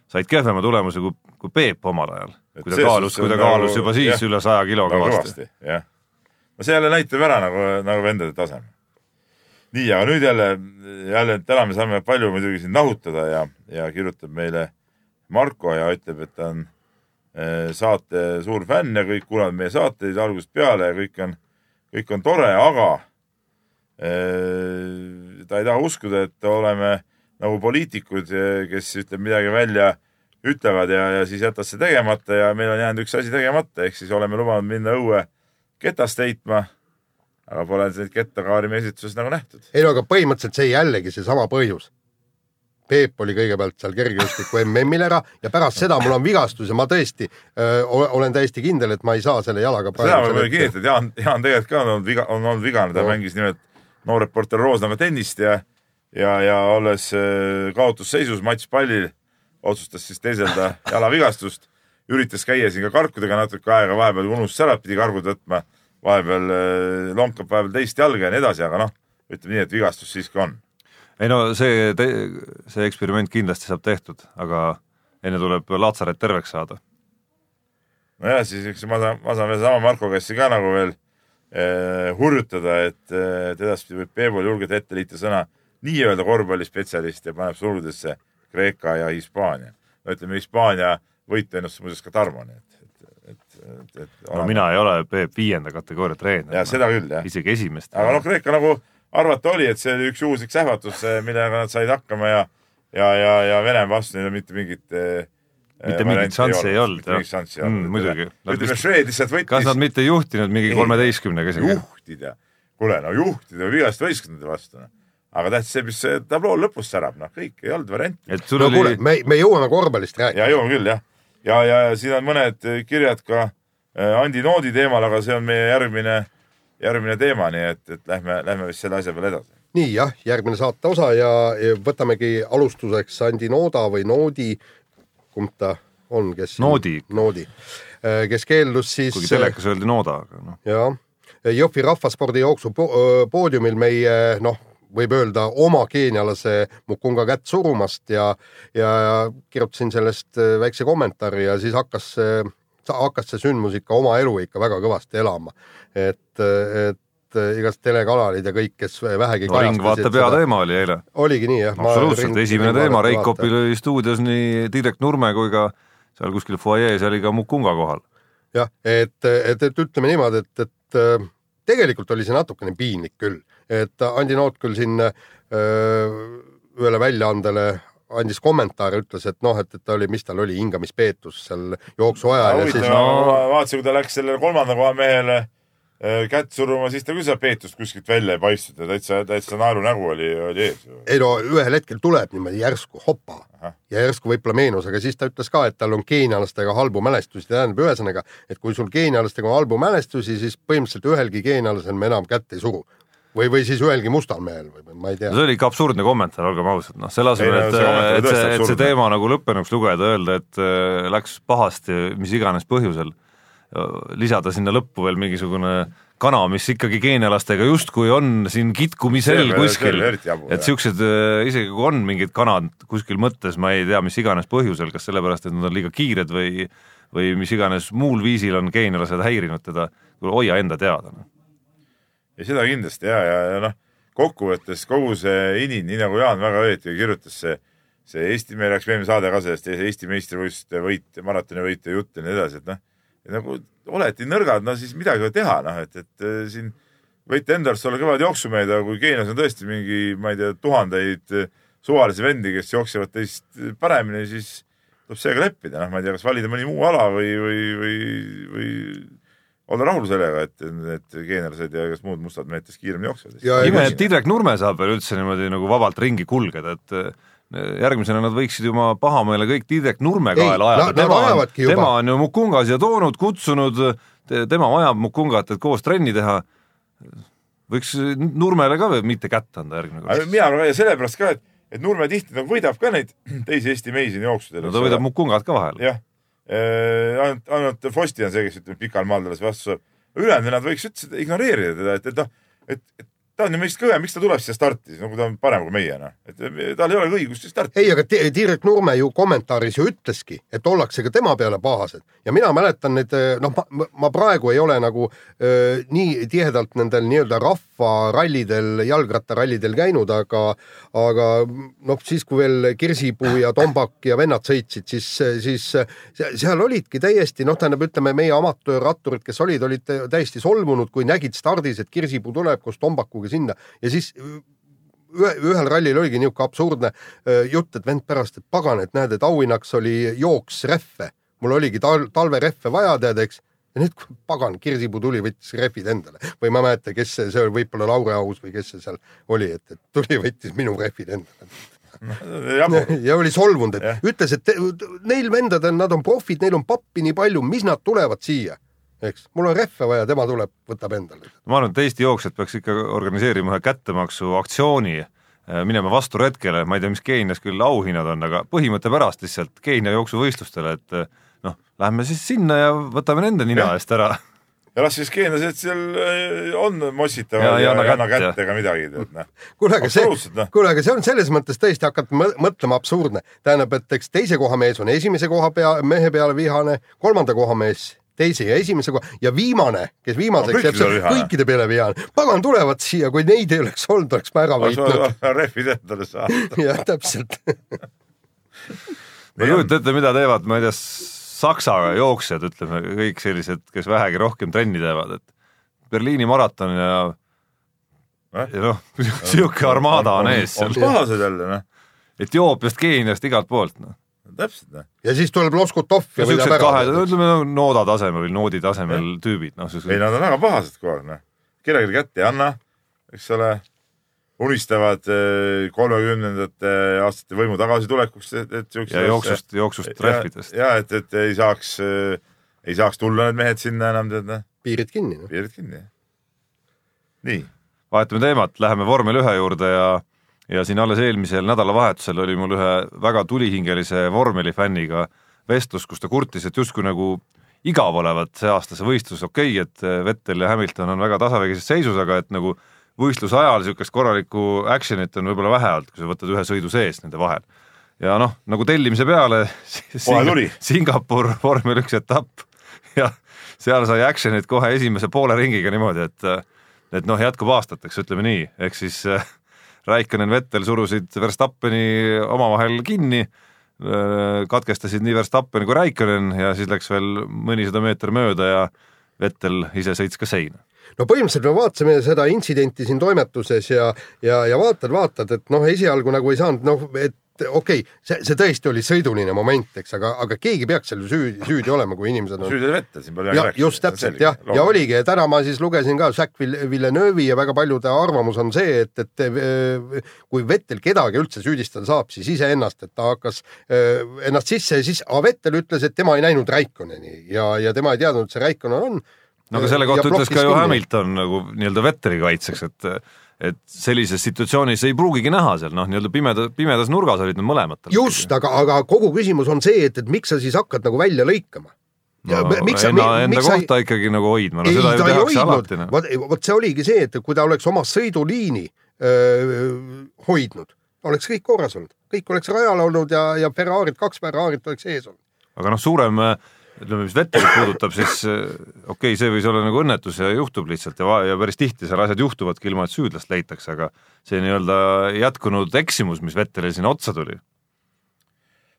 said kehvema tulemuse kui, kui Peep omal ajal. Kui ta kaalus, kui ta nagu- kaalus juba siis jah. üle saja kilo nagu kõvasti. jah. no see jälle näitab ära nagu, nagu vendade taseme. nii, aga nüüd jälle, jälle täna me saame palju muidugi siin nahutada ja, ja kirjutab meile Marko ja ütleb, et ta on eh, saate suur fänn ja kõik kuulavad meie saateid algusest peale ja kõik on, kõik on tore, aga eh, ta ei taha uskuda, et oleme nagu poliitikud, kes ütleb midagi välja, ütlevad ja, ja siis jätad see tegemata ja meil on jäänud üks asi tegemata, ehk siis oleme lubanud minna õue ketast heitma. aga pole neid kettakaari meie esituses nagu nähtud. ei no aga põhimõtteliselt see jällegi seesama põhjus. Peep oli kõigepealt seal kergejõustiku MM-il ära ja pärast seda mul on vigastus ja ma tõesti öö, olen täiesti kindel, et ma ei saa selle jalaga seda ma võin kinnitada, Jaan, Jaan tegelikult ka on olnud viga, on olnud vigane, ta No. mängis nimelt noor reporter Roosnaga tennist ja ja, ja olles kaotusseisus matšpallil, otsustas siis teeselda jalavigastust, üritas käia siin ka karkudega natuke aega, vahepeal unustas ära, pidi kargud võtma, vahepeal lonkab vahepeal teist jalga ja nii edasi, aga noh, ütleme nii, et vigastus siiski on. Ei no see, see eksperiment kindlasti saab tehtud, aga enne tuleb Laatsaret terveks saada. nojah, siis eks ma saan, ma saan veel sama Marko käest ka nagu veel eh, hurjutada, et, et edaspidi võib Peebul julgelt ette liita sõna nii-öelda korvpallispetsialist ja paneb sulgudesse Kreeka ja Hispaania. no ütleme, Hispaania võitu ennustas muuseas ka Tarmo, nii et, et, et, et, no mina ei ole Peep viienda kategooria treener. ja seda küll jah, isegi esimest. aga noh, Kreeka nagu arvata oli, et see oli üks juhuslik sähvatus, millega nad said hakkama ja ja, ja, ja Venemaa vastu neil mitte mingit eh, Mitte mingit šanssi ei olnud, mitte mingit jah. šanssi ei olnud Mm, muidugi. Ütleme, Šved lihtsalt võttis kas nad mitte ei juhtinud mingi Ei. kolmeteistkümnega isegi? juhtida, kuule no juhtida või vigast võistkondade vastu. aga tähtis see, mis see tabloo lõpus särab, noh, kõik ei olnud varianti. et sul no oli me, me jõuame korvpallist rääkida. ja jõuame küll jah. ja, ja, ja siin on mõned eh, kirjad ka äh, Andi Noodi teemal, aga see on meie järgmine, järgmine teema, nii et, et lähme, lähme vist selle asja peale edasi. nii jah, järgmine saate osa ja, ja võtamegi alustuseks Andi Nooda või Noodi, kumb ta on, kes Noodi. Noodi, kes keeldus siis kuigi telekas öeldi Nooda, aga noh, jah, Jõhvi rahvaspordijooksu po poodiumil meie noh, võib öelda oma keenialase Mukunga kätt surumast ja, ja kirjutasin sellest äh, väikse kommentaari ja siis hakkas see, hakkas see sündmus ikka oma elu ikka väga kõvasti elama. et, et igast telekanalid ja kõik, kes vähegi no Ringvaate peateema oli eile. oligi nii jah. absoluutselt, esimene teema, Rein Kopil oli stuudios nii Tiidrek Nurme kui ka seal kuskil fuajees oli ka Mukunga kohal. jah, et, et, et ütleme niimoodi, et, et äh, tegelikult oli see natukene piinlik küll, et Andi Noot küll siin öö, ühele väljaandele andis kommentaare, ütles, et noh, et, et ta oli, mis tal oli, hingamispeetus seal jooksu ajal ja siis huvitav, ma vaatasin, kui ta läks sellele kolmanda koha mehele äh, kätt suruma, siis ta küll seda peetust kuskilt välja ei paistnud ja täitsa, täitsa naerunägu oli, oli ees. ei no ühel hetkel tuleb niimoodi järsku hopa Ahah. ja järsku võib-olla meenus, aga siis ta ütles ka, et tal on geenialastega halbu mälestusi, tähendab ühesõnaga, et kui sul geenialastega on halbu mälestusi, siis põhimõtteliselt ühelgi geenialasel me enam kätt ei suru. või, või siis ühelgi mustal mehel või ma ei tea no. see oli ikka absurdne kommentaar, olgem ausad, noh selle asemel, et et see, et see teema nagu lõppenuks lugeda, öelda, et äh, läks pahasti mis iganes põhjusel, lisada sinna lõppu veel mingisugune kana, mis ikkagi geenialastega justkui on siin kitkumisel kuskil et siuksed, isegi kui on mingid kanad kuskil mõttes, ma ei tea, mis iganes põhjusel, kas sellepärast, et nad on liiga kiired või või mis iganes muul viisil on geenialased häirinud teda, hoia enda teada noh. ja seda kindlasti ja, ja, ja noh, kokkuvõttes kogu see inin, nii nagu Jaan väga õieti kirjutas, see, see Eesti, meil läks eelmine saade ka sellest Eesti meistrivõistluste võit, maratoni võitja jutt ja nii edasi, et noh, nagu olete nõrgad, no siis midagi ei ole teha, noh, et, et äh, siin võite enda arust olla kõvad jooksumehed, aga kui Keenias on tõesti mingi, ma ei tea, tuhandeid äh, suvalisi vendi, kes jooksevad teist paremini, siis tuleb seega leppida, noh, ma ei tea, kas valida mõni muu ala või, või, või, või olla rahul sellega, et need geenelased ja kas muud mustad mehed teist kiiremini jooksevad. Ja ime, et Indrek Nurme saab veel üldse niimoodi nagu vabalt ringi kulgeda, et järgmisena nad võiksid ju oma pahameele kõik Indrek Nurme Ei, kaela ajada, tema on, tema on ju Mukunga siia toonud, kutsunud, tema vajab Mukungat, et koos trenni teha. võiks Nurmele ka mitte kätt anda järgmine kord. mina arvan ja sellepärast ka, et, et Nurme tihti nagu võidab ka neid teisi Eesti mehi siin jooksudel. no ta võidab Mukungat ka vahel. jah, ainult, ainult Fosti on see, kes ütleme pikal maal talle vastu saab. ülejäänud nad võiks üldse ignoreerida teda, et, et noh, et, et ta on ju meist kõvem, miks ta tuleb siia starti, nagu ta on parem kui meie noh, et tal ei olegi õigust siia starti. ei, aga Ti- Tiiret Nurme ju kommentaaris ju ütleski, et ollakse ka tema peale pahased. Ja mina mäletan neid, noh, ma, praegu ei ole nagu öö, nii tihedalt nendel nii-öelda rahvarallidel, jalgrattarallidel käinud, aga, aga noh, siis kui veel Kirsipuu ja Tombak ja vennad sõitsid, siis, siis se- seal olidki täiesti noh, tähendab, ütleme meie amatöörratturid, kes olid, olid täiesti solvunud, kui nägid stardis, et Kirsipuu tuleb koos Tombakuga sinna ja siis ühe, ühel rallil oligi niisugune absurdne öö, jutt, et vend pärast, et pagan, et näed, et auhinnaks oli jooks rehve. mul oligi tal-, talverehve vaja, tead, eks. ja nüüd, pagan, Kirsipuu tuli, võttis rehvid endale või ma ei mäleta, kes see, see oli võib-olla Lauri Aus või kes see seal oli, et, et tuli, võttis minu rehvid endale. jabur, ja oli solvunud, et Jah. ütles, et te, neil vendadel, nad on profid, neil on pappi nii palju, mis nad tulevad siia, eks. mul on rehve vaja, tema tuleb, võtab endale. ma arvan, et Eesti jooksjad peaks ikka organiseerima ühe kättemaksuaktsiooni, minema vastu retkele, ma ei tea, mis Keenias küll auhinnad on, aga põhimõtte pärast lihtsalt Keenia jooksuvõistlustele, et noh, lähme siis sinna ja võtame nende nina eest ära. ja las siis geenlased seal äh, on Ja mossitavad ei ja anna ei anna kätt, ega midagi, tead noh. kuule, aga see kuule, aga see on selles mõttes tõesti hakata mõ- mõtlema absurdne. tähendab, et eks teise koha mees on esimese koha pea, mehe peale vihane, kolmanda koha mees teise ja esimese koha ja viimane, kes viimaseks jääb, see on kõikide peale vihane. pagan tulevad siia, kui neid ei oleks olnud, oleks ma ära võitnud. rehvid endale saada. jah, täpselt. ma ei kujuta ette, mida teevad, ma ei tea, Saksa jooksjad, ütleme kõik sellised, kes vähegi rohkem trenni teevad, et Berliini maraton ja Eh? ja noh, sihuke armaada on ees seal, pahased jälle noh, Etioopiast, Keeniast, igalt poolt noh. Täpselt noh. ja siis tuleb Loskutov ja võidab siuksed kahe, ära. ütleme no, nooda tasemel või noodi tasemel tüübid, noh, ei, nad on väga pahased kogu aeg noh, kellelegi kätt ei anna, eks ole, unistavad eh, kolmekümnendate aastate võimu tagasitulekuks, et, et siukse ja jooksust, jooksust rehvidest. ja et, et ei saaks, ei saaks tulla need mehed sinna enam, tead noh, piirid kinni no.. piirid kinni. nii, vahetame teemat, läheme vormel ühe juurde ja ja siin alles eelmisel nädalavahetusel oli mul ühe väga tulihingelise vormelifänniga vestlus, kus ta kurtis, et justkui nagu igav olevat see aasta see võistlus, okei okay,, et Vettel ja Hamilton on väga tasavägises seisus, aga et nagu võistluse ajal niisugust korralikku action'it on võib-olla vähe olnud, kui sa võtad ühe sõidu sees nende vahel. ja noh, nagu tellimise peale tuli. Singapur vormel üks etapp ja seal sai action'it kohe esimese poole ringiga niimoodi, et et noh, jätkub aastateks, ütleme nii, ehk siis äh, Raikkonen, Vettel surusid Verstappeni omavahel kinni, katkestasid nii Verstappen kui Raikkonen ja siis läks veel mõnisada meeter mööda ja Vettel ise sõits ka seina. no põhimõtteliselt me vaatasime seda intsidenti siin toimetuses ja, ja, ja vaatad, vaatad, et noh, esialgu nagu ei saanud noh, et okei okay,, see, see tõesti oli sõiduline moment, eks, aga, aga keegi peaks seal süüdi, süüdi olema, kui inimesed on. süüdi oli Vettel, siin pole midagi rääkida. just täpselt jah, ja oligi ja täna ma siis lugesin ka Vill- Villeneuve'i ja väga paljude arvamus on see, et, et eh, kui Vettel kedagi üldse süüdistada saab, siis iseennast, et ta hakkas eh, ennast sisse ja siis, Vettel ütles, et tema ei näinud Raikkonneni ja, ja tema ei teadnud, et see Raikkonen on. no aga selle kohta ütles ka ju. Hamilton nagu nii-öelda Vetteri kaitseks, et et sellises situatsioonis ei pruugigi näha seal noh, nii-öelda pimeda, pimedas nurgas olid nad mõlemad. just, aga, aga kogu küsimus on see, et, et miks sa siis hakkad nagu välja lõikama. no, enda, enda kohta sa... ikkagi nagu hoidma, no ei, seda ju tehakse alati, noh. vot, vot see oligi see, et kui ta oleks oma sõiduliini öö, hoidnud, oleks kõik korras olnud, kõik oleks rajal olnud ja, ja Ferrari'd, kaks Ferrari't oleks ees olnud. aga noh, suurem ütleme, mis Vettelit puudutab, siis äh, okei okay,, see võis olla nagu õnnetus ja juhtub lihtsalt ja, ja päris tihti seal asjad juhtuvadki ilma, et süüdlast leitakse, aga see nii-öelda jätkunud eksimus, mis Vettelil sinna otsa tuli,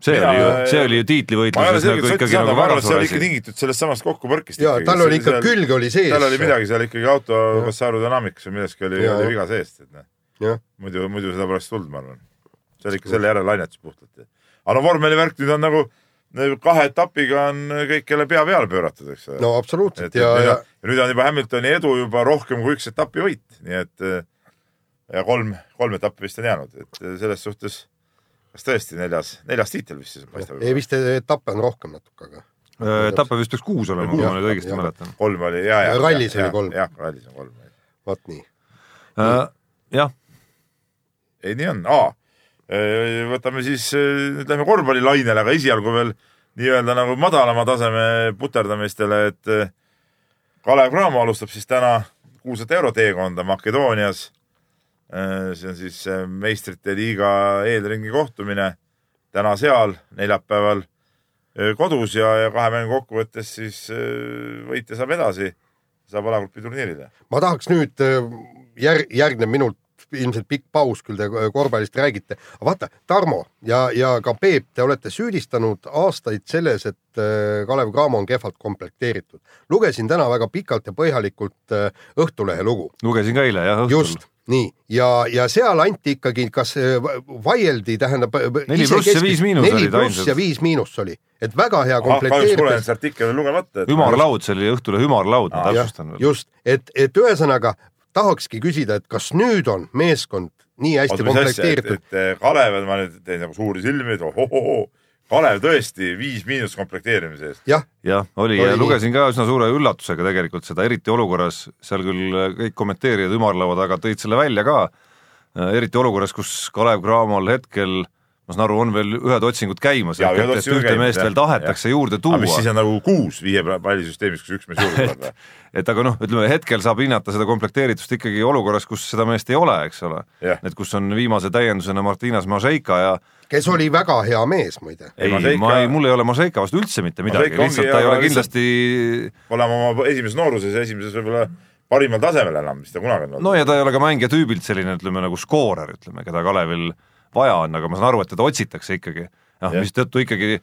see Mina- oli ju, see oli ju ole tiitlivõitluses nagu ikkagi nagu väga et see oli ikka asi. tingitud sellest samast kokkupõrkist. ja tal oli ikka, külg oli sees. tal oli midagi seal ikkagi auto kas aerodünaamikas või milleski oli, Jaa. oli viga seest, et noh muidu, muidu seda poleks tulnud, ma arvan. see oli ikka selle järel lainetus puhtalt. aga no vormelivärk nüüd on nagu kahe etapiga on kõik jälle pea peale pööratud, eks ole. no absoluutselt et ja, nüüd, ja on, nüüd on juba Hamiltoni edu juba rohkem kui üks etapivõit, nii et eh, ja kolm, kolm etappi vist on jäänud, et eh, selles suhtes kas tõesti neljas, neljas tiitel vist siis paistab ei. vist etappe on rohkem natuke, aga etappe vist peaks kuus olema, kui ma nüüd õigesti mäletan. kolm oli ja, ja. Rallis oli kolm. jah, rallis on kolm. vot nii. jah, ei, nii on, aa. Võtame siis, nüüd lähme korvpallilainele, aga esialgu veel nii-öelda nagu madalama taseme puterdamistele, et eh, Kalev Cramo alustab siis täna kuulsat euroteekonda Makedoonias. see on siis meistrite liiga eelringi kohtumine täna seal, neljapäeval kodus ja, ja kahe mängu kokkuvõttes siis võitja saab edasi, saab alagrupi turniirile. ma tahaks nüüd äh, järg, järgnev minut ilmselt pikk paus, küll te korvpallist räägite, vaata, Tarmo ja, ja ka Peep, te olete süüdistanud aastaid selles, et äh, Kalev Cramo on kehvalt komplekteeritud. lugesin täna väga pikalt ja põhjalikult äh, Õhtulehe lugu. lugesin ka eile jah, õhtul just, nii, ja, ja seal anti ikkagi, kas äh, vaieldi, tähendab. Neli pluss ja viis miinus neli olid pluss ainsad. ja viis miinus oli, et väga hea kahjuks pole nüüd komplekteeritud. see artikkel veel lugemata. ümarlaud, see oli Õhtulehe ümarlaud, ma Aa, täpsustan veel. just, et, et ühesõnaga tahakski küsida, et kas nüüd on meeskond nii hästi komplekteeritud, et et Kalev, ma nüüd teen nagu suuri silmi, et ohohohoo, Kalev tõesti viis miinust komplekteerimise eest. jah, jah, oli ja lugesin ka üsna suure üllatusega tegelikult seda, eriti olukorras, seal küll kõik kommenteerijad ümarlaua taga tõid selle välja ka, eriti olukorras, kus Kalev Cramol hetkel ma saan aru, on veel ühed otsingud käimas, et otsingud ühte käimas, meest jah, veel tahetakse jah. juurde aga mis siis tuua, on nagu kuus viie pallisüsteemis, kus üks mees juurde tuleb või? et aga noh, ütleme hetkel saab hinnata seda komplekteeritust ikkagi olukorras, kus seda meest ei ole, eks ole et kus on viimase täiendusena Martinas Mažeika ja kes oli väga hea mees muide. Ei, ei, Mažeika- ma ei, mul ei ole Mažeika vastu üldse mitte midagi, lihtsalt ta ei ole kindlasti olema oma esimeses nooruses ja esimeses võib-olla parimal tasemel enam, mis ta kunagi on olnud no ja ta ei ole ka mängija tüübilt selline, ütleme nagu skoorer, ütleme, keda Kalevil vaja on, aga ma saan aru, et teda otsitakse ikkagi. noh, mistõttu ikkagi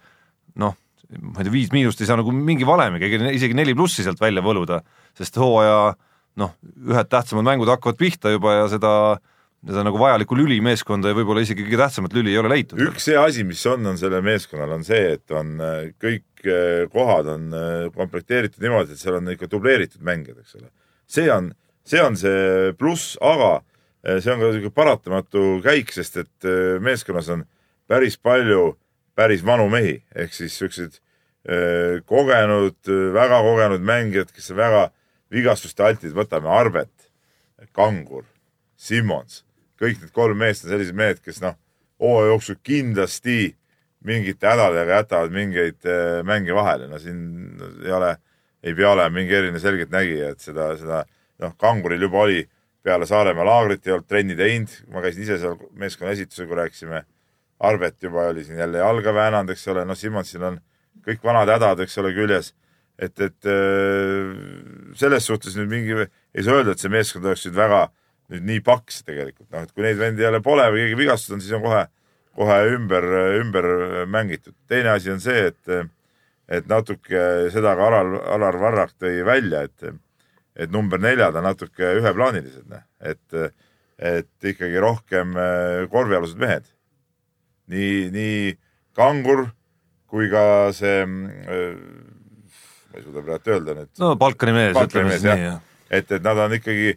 noh, ma ei tea, viis miinust ei saa nagu mingi valemiga, isegi neli plussi sealt välja võluda, sest hooaja noh, ühed tähtsamad mängud hakkavad pihta juba ja seda seda nagu vajalikku lüli meeskonda ja võib-olla isegi kõige tähtsamat lüli ei ole leitud. üks hea asi, mis on, on sellel meeskonnal, on see, et on äh, kõik äh, kohad on äh, komplekteeritud niimoodi, et seal on ikka dubleeritud mängijad, eks ole. see on, see on see pluss, aga see on ka niisugune paratamatu käik, sest et äh, meeskonnas on päris palju päris vanu mehi, ehk siis siuksed äh, kogenud, väga kogenud mängijad, kes on väga vigastuste altid, võtame Arbet, Kangur, Simmons, kõik need kolm meest on sellised mehed, kes noh, hooaja jooksul kindlasti mingite hädadega jätavad mingeid mänge vahele, no siin ei ole, ei pea olema mingi eriline selgeltnägija, et seda, seda noh, Kanguril juba oli peale Saaremaa laagrit ei olnud trenni teinud, ma käisin ise seal meeskonna esitusel, kui rääkisime. Arbet juba oli siin jälle jalga väänanud, eks ole, noh, Simmonsil on kõik vanad hädad, eks ole, küljes. et, et äh, selles suhtes nüüd mingi, ei saa öelda, et see meeskond oleks nüüd väga nüüd nii paks tegelikult, noh, et kui neid vendi jälle pole või keegi vigastatud on, siis on kohe, kohe ümber, ümber mängitud. teine asi on see, et, et natuke seda ka Alar, Alar Varrak tõi välja, et, et number neljad on natuke üheplaanilised, et, et ikkagi rohkem äh, korvialused mehed. nii, nii kangur kui ka see, ma ei suuda praegu öelda nüüd, no Balkani mees, ütleme siis nii, jah. et, et nad on ikkagi,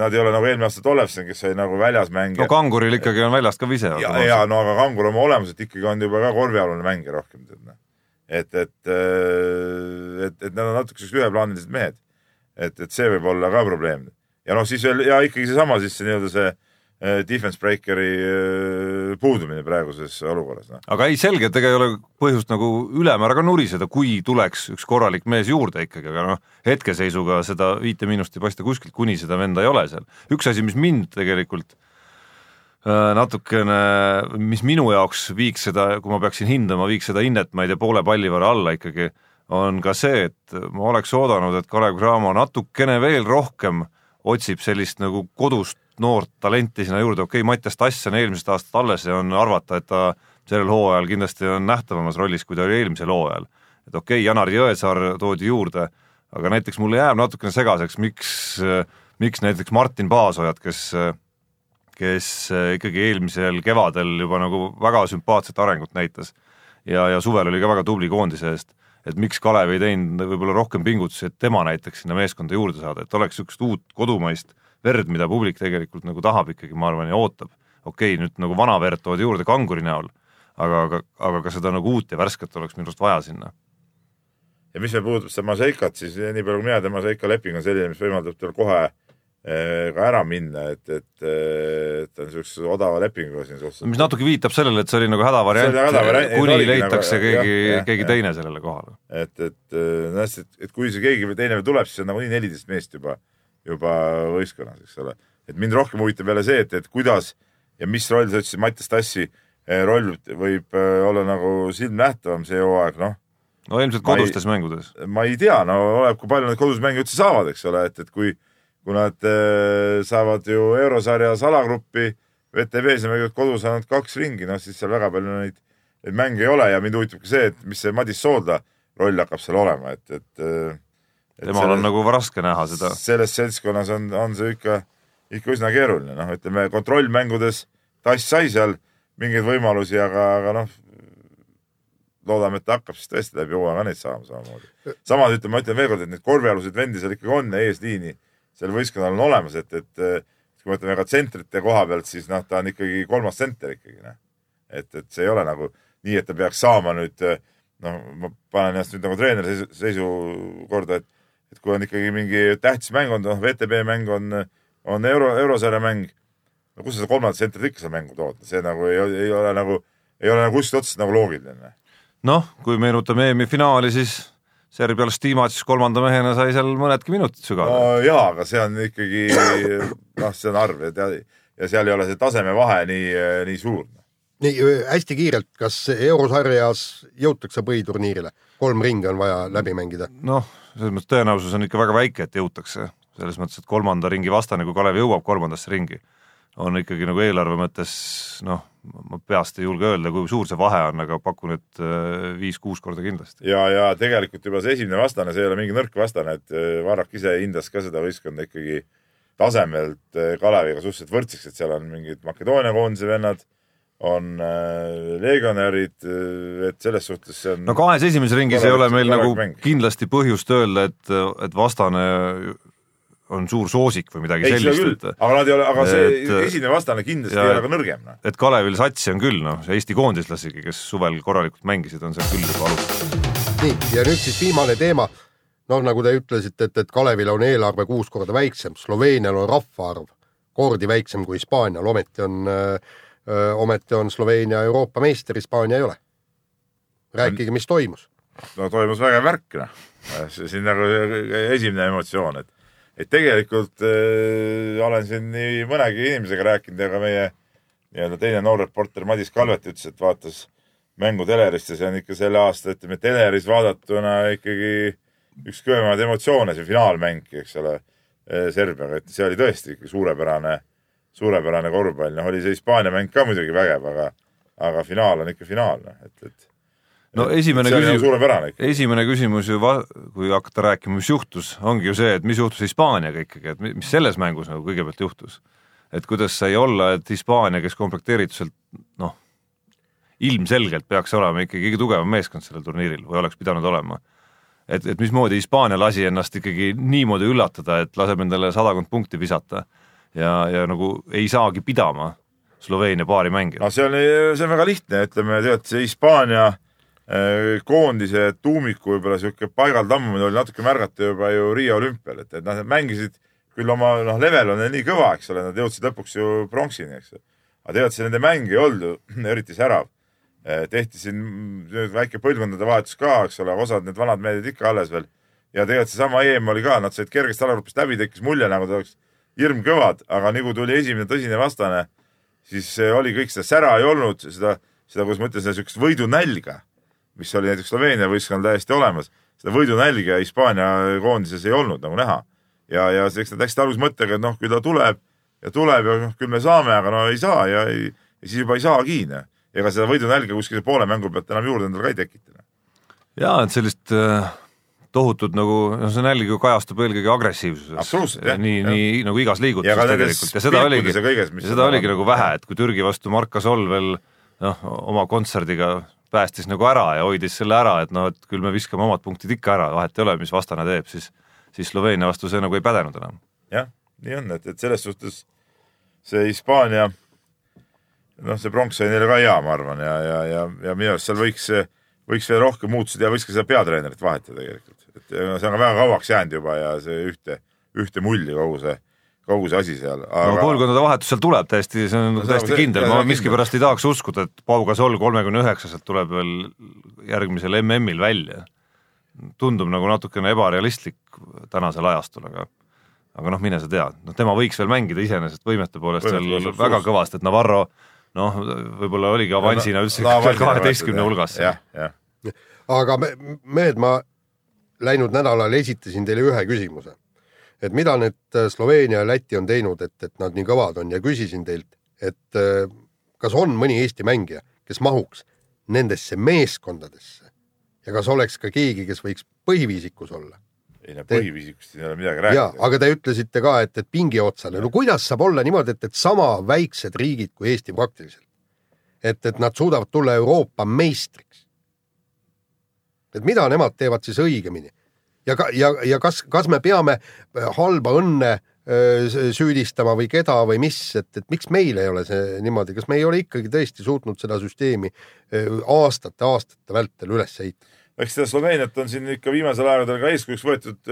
nad ei ole nagu eelmine aasta Tollefsen, kes oli nagu väljas mängija no Kanguril ikkagi on väljast ka vise. ja, ja no aga Kangur oma olemuselt ikkagi on juba ka korvialune mängija rohkem, noh. et, et, et, et nad on natuke siuksed üheplaanilised mehed. et, et see võib olla ka probleem. ja noh, siis veel ja ikkagi seesama siis see nii-öelda see eh, defense breaker'i eh, puudumine praeguses olukorras, noh. aga ei, selge, et ega ei ole põhjust nagu ülemäära ka nuriseda, kui tuleks üks korralik mees juurde ikkagi, aga noh, hetkeseisuga seda viite miinust ei paista kuskilt, kuni seda venda ei ole seal. üks asi, mis mind tegelikult äh, natukene, mis minu jaoks viiks seda, kui ma peaksin hindama, viiks seda hinnet, ma ei tea, poole palli võrra alla ikkagi, on ka see, et ma oleks oodanud, et Kalev Cramo natukene veel rohkem otsib sellist nagu kodust noort talenti sinna juurde, okei okay,, Mattias Tass on eelmisest aastast alles ja on arvata, et ta sellel hooajal kindlasti on nähtavamas rollis, kui ta oli eelmisel hooajal. et okei okay,, Janar Jõesaar toodi juurde, aga näiteks mulle jääb natukene segaseks, miks, miks näiteks Martin Paasojat, kes kes ikkagi eelmisel kevadel juba nagu väga sümpaatset arengut näitas ja, ja suvel oli ka väga tubli koondise eest, et miks Kalev ei teinud võib-olla rohkem pingutusi, et tema näiteks sinna meeskonda juurde saada, et oleks niisugust uut kodumaist verd, mida publik tegelikult nagu tahab ikkagi, ma arvan, ja ootab. okei okay,, nüüd nagu vana verd toodi juurde kanguri näol, aga, aga, aga ka seda nagu uut ja värsket oleks minu arust vaja sinna. ja mis veel puudutab seda Maseikat, siis nii palju kui mina tean, Maseika leping on selline, mis võimaldab tal kohe eh, ka ära minna, et, et, et ta on niisuguse odava lepinguga siin suhteliselt. mis natuke viitab sellele, et see oli nagu hädavariant kuni leitakse nagu- keegi keegi jah. teine sellele kohale. et, et noh, et, et kui see keegi teine veel tuleb, siis on nagunii neliteist meest juba, juba võistkonnas, eks ole. et mind rohkem huvitab jälle see, et, et kuidas ja mis roll sa ütlesid, Mattias Tassi roll võib olla nagu silmnähtavam see hooaeg, noh no ilmselt Ma ei- kodustes mängudes. ma ei tea, no oleneb, kui palju nad kodus mänge üldse saavad, eks ole, et, et kui, kui nad äh, saavad ju eurosarjas alagruppi, VTV-s on mänginud kodus ainult kaks ringi, noh siis seal väga palju neid, neid mänge ei ole ja mind huvitab ka see, et mis see Madis Soodla roll hakkab seal olema, et, et, äh, et temal on nagu raske näha seda. selles seltskonnas on, on see ikka, ikka üsna keeruline, noh, ütleme kontrollmängudes Tass sai seal mingeid võimalusi, aga, aga noh, loodame, et ta hakkab siis tõesti läbi hooaja ka neid saama samamoodi. samas ütleme, ma ütlen veel kord, et neid korvialuseid vendi seal ikkagi on eesliini seal võistkonnal on olemas, et, et kui me võtame ka tsentrite koha pealt, siis noh, ta on ikkagi kolmas tsenter ikkagi noh. et, et see ei ole nagu nii, et ta peaks saama nüüd noh, ma panen ennast nüüd nagu treeneri seisu, seisukorda, et et kui on ikkagi mingi tähtis mäng on, noh, VTB mäng on, on euro, eurosarja mäng, no kus sa seda kolmandat tsentrit ikka seal mängu tood, see nagu ei, ei ole nagu, ei ole nagu kuskilt otsast nagu loogiline. noh, kui meenutame EM-i finaali, siis Serbial Stimac kolmanda mehena sai seal mõnedki minutid sügada no jaa, aga see on ikkagi, noh, see on arv ja ja seal ei ole see tasemevahe nii, nii suur. nii hästi kiirelt, kas eurosarjas jõutakse põhiturniirile? kolm ringi on vaja läbi mängida. noh, selles mõttes tõenäosus on ikka väga väike, et jõutakse, selles mõttes, et kolmanda ringi vastane, kui Kalev jõuab kolmandasse ringi, on ikkagi nagu eelarve mõttes noh, ma peast ei julge öelda, kui suur see vahe on, aga pakun, et äh, viis-kuus korda kindlasti. ja, ja tegelikult juba see esimene vastane, see ei ole mingi nõrk vastane, et eh, Varrak ise hindas ka seda võistkonda ikkagi tasemelt eh, Kaleviga suhteliselt võrdseks, et seal on mingid Makedoonia koondise vennad, on äh, legionärid, et selles suhtes see on no kahes esimeses ringis ei ole meil nagu mäng. kindlasti põhjust öelda, et, et vastane on suur soosik või midagi ei, sellist, aga nad ei ole, aga see et- esimene vastane kindlasti ja- ei ole ka nõrgem, noh. et Kalevil satsi on küll, noh, Eesti koondislasigi, kes suvel korralikult mängisid, on seal küll juba alustanud. nii, ja nüüd siis viimane teema. noh, nagu te ütlesite, et, et Kalevil on eelarve kuus korda väiksem, Sloveenial on rahvaarv kordi väiksem kui Hispaanial, ometi on äh,, ometi on Sloveenia Euroopa meister, Hispaania ei ole. rääkige, mis toimus. no toimus vägev värk, noh. siin nagu esimene emotsioon, et, et tegelikult äh, olen siin nii mõnegi inimesega rääkinud ja ka meie nii-öelda teine noor reporter Madis Kalvet ütles, et vaatas mängu telerist ja see on ikka selle aasta, ütleme teleris vaadatuna ikkagi üks kõvemaid emotsioone, see finaalmäng, eks ole, Serbiaga, et see oli tõesti ikka suurepärane, suurepärane korvpall, noh oli see Hispaania mäng ka muidugi vägev, aga, aga finaal on ikka finaal, noh, et, et no esimene küsimus, esimene küsimus ju kui hakata rääkima, mis juhtus, ongi ju see, et mis juhtus Hispaaniaga ikkagi, et mi- mis selles mängus nagu kõigepealt juhtus. et kuidas sai olla, et Hispaania, kes komplekteerituselt noh, ilmselgelt peaks olema ikkagi kõige tugevam meeskond sellel turniiril või oleks pidanud olema. et, et mismoodi Hispaania lasi ennast ikkagi niimoodi üllatada, et laseb endale sadakond punkti visata ja, ja nagu ei saagi pidama Sloveenia paari mängijat. no see on, see on väga lihtne, ütleme tead, see Hispaania koondise tuumiku võib-olla sihuke paigaldammumine oli natuke märgata juba ju Riia olümpial, et, et nad mängisid küll oma noh, level on nii kõva, eks ole, nad jõudsid lõpuks ju pronksini, eks. aga tead, see nende mäng ei olnud ju eriti särav. tehti siin väike põlvkondade vahetus ka, eks ole, osad need vanad mehed ikka alles veel. ja tegelikult seesama EM oli ka, nad said kergesti alagrupist läbi, tekkis mulje nagu ta oleks hirmkõvad, aga nii kui tuli esimene tõsine vastane, siis oli kõik seda sära ei olnud, seda, seda, kuidas ma ütlen, seda siukest võidunälga, mis oli näiteks Sloveenia võistkonnal täiesti olemas, seda võidunälga Hispaania koondises ei olnud nagu näha. ja, ja eks nad läksid alguses mõttega, et noh, küll ta tuleb ja tuleb ja noh, küll me saame, aga no ei saa ja, ei, ja siis juba ei saagi, noh. ega seda võidunälga kuskil poole mängu pealt enam juurde endale ka ei tekita. noh. jaa, et sellist äh, tohutut nagu, noh see nälg ju kajastub eelkõige agressiivsuses jah, nii, nii nagu igas liigutuses Ja tegelikult ja seda oligi, ja ja seda oligi nagu- nagu vähe, et kui Türgi vastu Mark Gasol veel noh, oma kontserdiga päästis nagu ära ja hoidis selle ära, et noh, et küll me viskame omad punktid ikka ära, vahet ei ole, mis vastane teeb, siis siis Sloveenia vastu see nagu ei pädenud enam. jah, nii on, et, et selles suhtes see Hispaania, noh, see pronks oli neile ka hea, ma arvan, ja, ja, ja, ja minu arust seal võiks, võiks veel rohkem muutuda ja võiks ka seda peatreenerit vahetada tegelikult. et see on väga kauaks jäänud juba ja see ühte, ühte mulli kogu see, kogu see asi seal. no põlvkondade vahetus seal tuleb täiesti, see on No täiesti see- kindel, ma miskipärast ei tahaks uskuda, et Pau Gasol kolmekümne üheksaselt tuleb veel järgmisel MM-il välja. tundub nagu natukene ebarealistlik tänasel ajastul, aga aga noh, mine sa tea, noh tema võiks veel mängida iseenesest võimete poolest seal väga kõvasti, et Navarro noh, võib-olla oligi avansina üldse kaheteistkümne hulgas. aga me, mehed, ma läinud nädalal esitasin teile ühe küsimuse. Et mida need äh, Sloveenia ja Läti on teinud, et, et nad nii kõvad on ja küsisin teilt, et äh, kas on mõni Eesti mängija, kes mahuks nendesse meeskondadesse ja kas oleks ka keegi, kes võiks põhiviisikus olla? ei no põhiviisikust ei ole midagi rääkida. aga te ütlesite ka, et, et pingi otsale, no kuidas saab olla niimoodi, et, et sama väiksed riigid kui Eesti praktiliselt, et, et nad suudavad tulla Euroopa meistriks. et mida nemad teevad siis õigemini ja ja, ja kas, kas me peame äh, halba õnne s- süüdistama või keda või mis, et, et miks meil ei ole see niimoodi, kas me ei ole ikkagi tõesti suutnud seda süsteemi aastate-aastate vältel üles ehitada? eks seda Sloveeniat on siin ikka viimasel aegadel ka eeskujuks võetud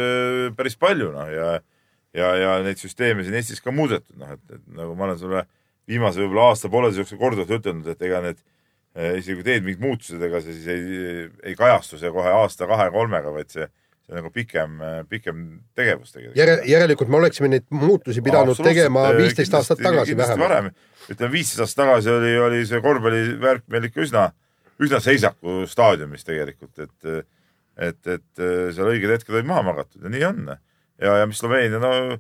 päris palju noh ja ja, ja neid süsteeme siin Eestis ka muudetud, noh et, et nagu ma olen sulle viimase võib-olla aasta-pooleteise jooksul korduvalt ütelnud, et ega need isegi kui teed mingid muutused, ega see siis ei, ei kajastu see kohe aasta-kahe-kolmega, vaid see, see on nagu pikem, pikem tegevus tegelikult. järel, järelikult me oleksime neid muutusi pidanud Absoluutselt, tegema eh, viisteist aastat tagasi vähemalt. ütleme viisteist aastat tagasi oli, oli see korvpallivärk meil ikka üsna, üsna seisaku staadiumis tegelikult, et et, et seal õiged hetked olid maha magatud ja nii on. ja, ja mis Sloveenia, no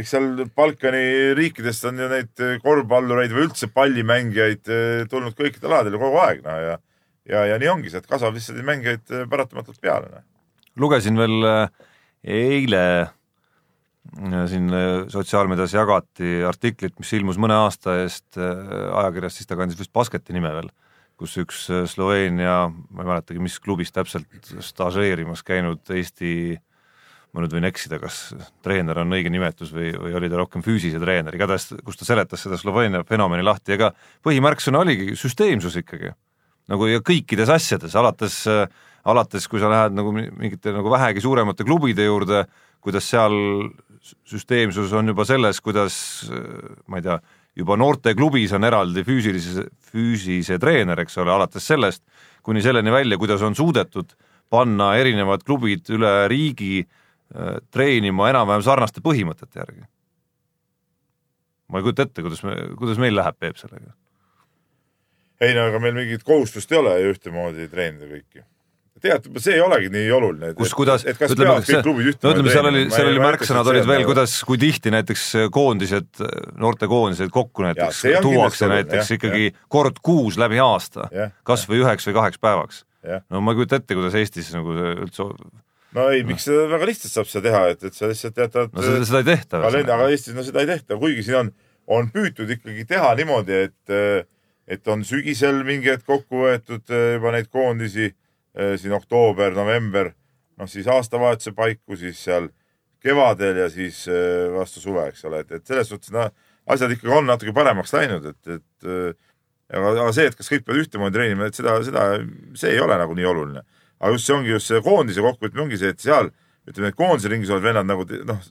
eks seal Balkani riikidest on ju neid korvpallureid või üldse pallimängijaid tulnud kõikidel aladel ju kogu aeg, no ja ja, ja nii ongi, sealt kasvab lihtsalt neid mängijaid paratamatult peale, noh. Lugesin veel äh, eile äh, siin äh, sotsiaalmeedias jagati artiklit, mis ilmus mõne aasta eest ajakirjas, siis ta kandis vist Basketi nime veel, kus üks Sloveenia, ma ei mäletagi, mis klubis täpselt stažeerimas käinud Eesti ma nüüd võin eksida, kas treener on õige nimetus või, või oli ta rohkem füüsise treener, igatahes kus ta seletas seda Sloveenia fenomeni lahti, ega põhimärksõna oligi süsteemsus ikkagi. nagu ja kõikides asjades, alates äh, alates, kui sa lähed nagu mi- mingite nagu vähegi suuremate klubide juurde, kuidas seal süsteemsus on juba selles, kuidas ma ei tea, juba noorteklubis on eraldi füüsilise, füüsise treener, eks ole, alates sellest kuni selleni välja, kuidas on suudetud panna erinevad klubid üle riigi äh, treenima enam-vähem sarnaste põhimõtete järgi. ma ei kujuta ette, kuidas me, kuidas meil läheb, Peep, sellega. ei no aga meil mingit kohustust ei ole ju ühtemoodi treenida kõiki. tead, see ei olegi nii oluline. kus, kuidas, et kas ütleme, peavad kõik klubid no ühtemoodi ütleme, seal oli, seal oli märksõnad olid veel, kuidas, kui tihti näiteks koondised, noortekoondised kokku näiteks kindlasti tuuakse näiteks jah, ikkagi kord kuus läbi aasta kas või üheks või kaheks päevaks. no ma ei kujuta ette, kuidas Eestis nagu üldse no ei, miks seda väga lihtsalt saab seda teha, et, et sa lihtsalt jätad no seda, seda ei tehta. aga Eestis no seda ei tehta, kuigi siin on, on püütud ikkagi teha niimoodi, et et on sügisel mingi hetk kokku võetud juba neid koondisi, siin oktoober, november, noh siis aastavahetuse paiku, siis seal kevadel ja siis vastu suve, eks ole, et, et selles suhtes no, asjad ikkagi on natuke paremaks läinud, et, et aga, aga see, et kas kõik peavad ühtemoodi treenima, et seda, seda, see ei ole nagu nii oluline. aga just see ongi just see koondise kokkuvõtmine ongi see, et seal ütleme, need koondise ringis olevad vennad nagu noh,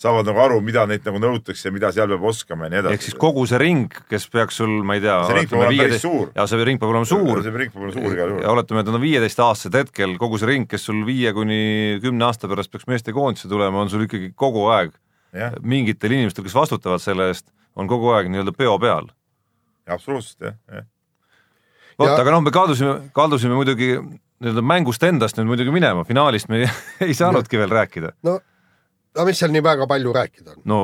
saavad nagu aru, mida neilt nagu nõutakse ja mida seal peab oskama ja nii edasi. ehk siis kogu see ring, kes peaks sul, ma ei tea. see ring peab olema päris suur. ja see ring peab olema suur. see ring peab olema suur igal juhul. ja oletame, et nad on viieteistaastased hetkel, kogu see ring, kes sul viie kuni kümne aasta pärast peaks meestekoondisse tulema, on sul ikkagi kogu aeg ja. mingitel inimestel, kes vastutavad selle eest, on kogu aeg nii-öelda peo peal. absoluutselt jah, jah vot, aga noh, me kaldusime, kaldusime muidugi nii-öelda mängust endast nüüd muidugi minema, finaalist me ei, ei saanudki veel rääkida. no, no mis seal nii väga palju rääkida on? no,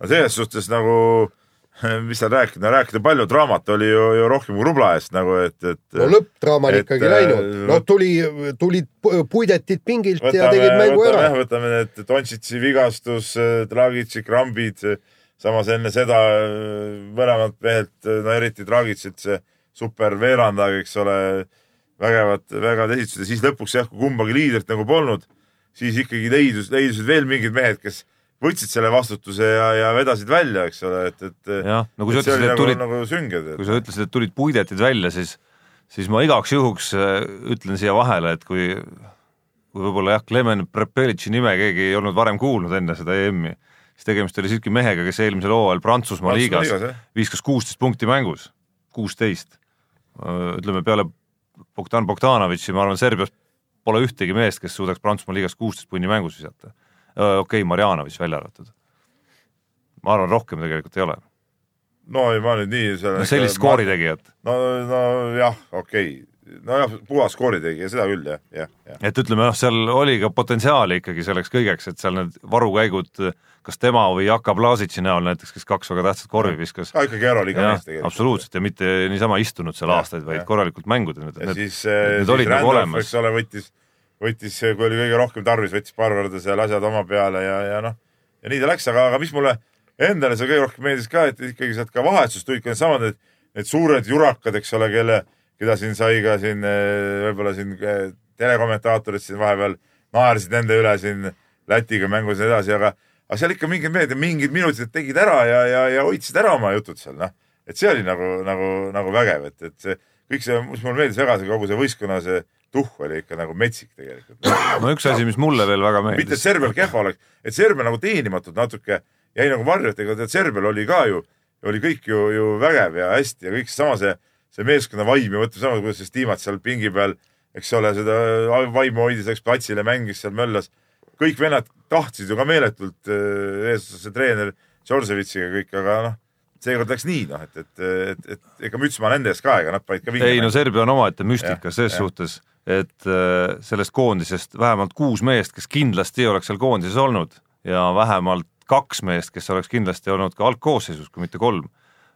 no selles suhtes nagu mis seal rääkida, rääkida palju, draamat oli ju, ju rohkem kui rubla eest nagu, et, et. no lõppdraama on ikkagi läinud, no tuli, tulid puidetid pingilt võtame, ja tegid mängu võtame, ära. võtame need Dontšitsi vigastus, Dragitši krambid, samas enne seda mõlemalt mehelt, no eriti Dragitšilt see super veerandaja, eks ole, vägevad, vägevad esitused ja siis lõpuks jah, kui kumbagi liidrit nagu polnud, siis ikkagi leidus, leidusid veel mingid mehed, kes võtsid selle vastutuse ja, ja vedasid välja, eks ole, et, et. jah, no kui sa ütlesid, et nagu, tulid, nagu sünged, et... kui sa ütlesid, et tulid puidetid välja, siis, siis ma igaks juhuks äh, ütlen siia vahele, et kui, kui võib-olla jah, Klemen Prepelitši nime keegi ei olnud varem kuulnud enne seda EM-i, siis tegemist oli siiski mehega, kes eelmisel hooajal Prantsusmaa liigas viskas kuusteist punkti mängus, kuusteist. ütleme peale Bogdan Bogdanovitši, ma arvan, Serbias pole ühtegi meest, kes suudaks Prantsusmaa liigas kuusteist punni mängus visata okei okay,, Marjanovic välja arvatud. ma arvan, rohkem tegelikult ei ole. no ei, ma nüüd nii no sellist skooritegijat. no, no jah, okei okay. nojah, puhas skooritegija, seda küll jah, jah, jah. et ütleme noh, seal oli ka potentsiaali ikkagi selleks kõigeks, et seal need varukäigud, kas tema või Jaka Blasitši näol näiteks, kes kaks väga tähtsat korvi viskas. ka ikkagi euroliiga mees tegelikult. absoluutselt ja mitte niisama istunud seal ja, aastaid, vaid ja. korralikult mängud. ja need, siis, siis nagu Randolph, eks ole, võttis võttis, kui oli kõige rohkem tarvis, võttis paar korda seal asjad oma peale ja, ja noh, ja nii ta läks, aga, aga mis mulle endale seal kõige rohkem meeldis ka, et ikkagi sealt ka vahetusest tulid ka needsamad need, need suured jurakad, eks ole, kelle, keda siin sai ka siin võib-olla siin telekommentaatorid siin vahepeal naersid nende üle siin Lätiga mängus ja nii edasi, aga, aga seal ikka mingid mehed mingid minutid tegid ära ja, ja, ja hoidsid ära oma jutud seal, noh. et see oli nagu, nagu, nagu vägev, et, et see kõik see, mis mulle meeldis väga, see kogu see võistkonna see tuhh oli ikka nagu metsik tegelikult. no üks asi, mis mulle veel väga meeldis. mitte, et Serbial kehva oleks, et Serbia nagu teenimatult natuke jäi nagu varju, et ega tead, Serbial oli ka ju, oli kõik ju, ju vägev ja hästi ja kõik sama see, see meeskonna vaim ja mõtleme sama, kuidas see Stiimat seal pingi peal, eks ole, seda vaimu hoidis, läks platsile, mängis seal, möllas. kõik vennad tahtsid ju ka meeletult, äh, eestlase treener Džordževitšiga kõik, aga noh seekord läks nii, noh, et, et, et, et ega müts ma nende ees ka, ega nad panid ka ei no Serbia on omaette müstika selles suhtes, et äh, sellest koondisest vähemalt kuus meest, kes kindlasti oleks seal koondises olnud ja vähemalt kaks meest, kes oleks kindlasti olnud ka algkoosseisus, kui mitte kolm,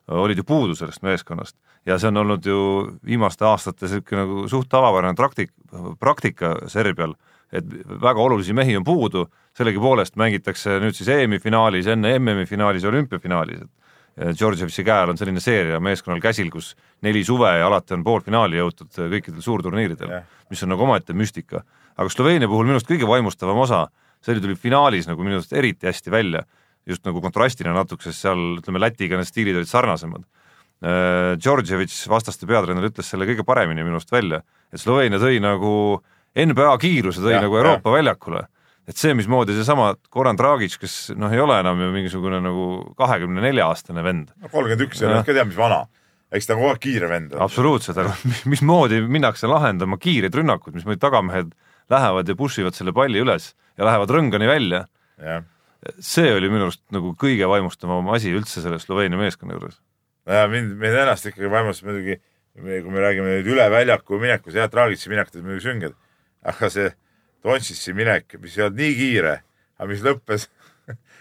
olid ju puudu sellest meeskonnast. ja see on olnud ju viimaste aastate niisugune nagu suht tavapärane praktik-, praktika Serbial, et väga olulisi mehi on puudu, sellegipoolest mängitakse nüüd siis EM-i finaalis, enne MM-i finaalis ja olümpiafinaalis, et Georgievitši käe all on selline seeria meeskonnal käsil, kus neli suve ja alati on poolfinaali jõutud kõikidel suurturniiridel yeah., mis on nagu omaette müstika. aga Sloveenia puhul minu arust kõige vaimustavam osa, see tuli finaalis nagu minu arust eriti hästi välja, just nagu kontrastina natuke, sest seal ütleme, Lätiga need stiilid olid sarnasemad. Äh, Georgievitš, vastaste peatreener, ütles selle kõige paremini minu arust välja, et Sloveenia tõi nagu NBA kiiruse tõi ja, nagu Euroopa ja. väljakule et see, mismoodi seesama Goran Dragic, kes noh, ei ole enam ju mingisugune nagu kahekümne nelja aastane vend. no kolmkümmend üks, ei ole ka tea, mis vana. eks ta on kogu aeg kiire vend. absoluutselt, aga mismoodi minnakse lahendama kiireid rünnakuid, mismoodi tagamehed lähevad ja push ivad selle palli üles ja lähevad rõngani välja. see oli minu arust nagu kõige vaimustavam asi üldse selle Sloveenia meeskonna juures. nojah, mind, mind ennast ikkagi vaimustas muidugi, kui me räägime nüüd üle väljaku minekust, jah, Dragici minek olid muidugi sünged, aga see Dontšitši minek, mis ei olnud nii kiire, aga mis lõppes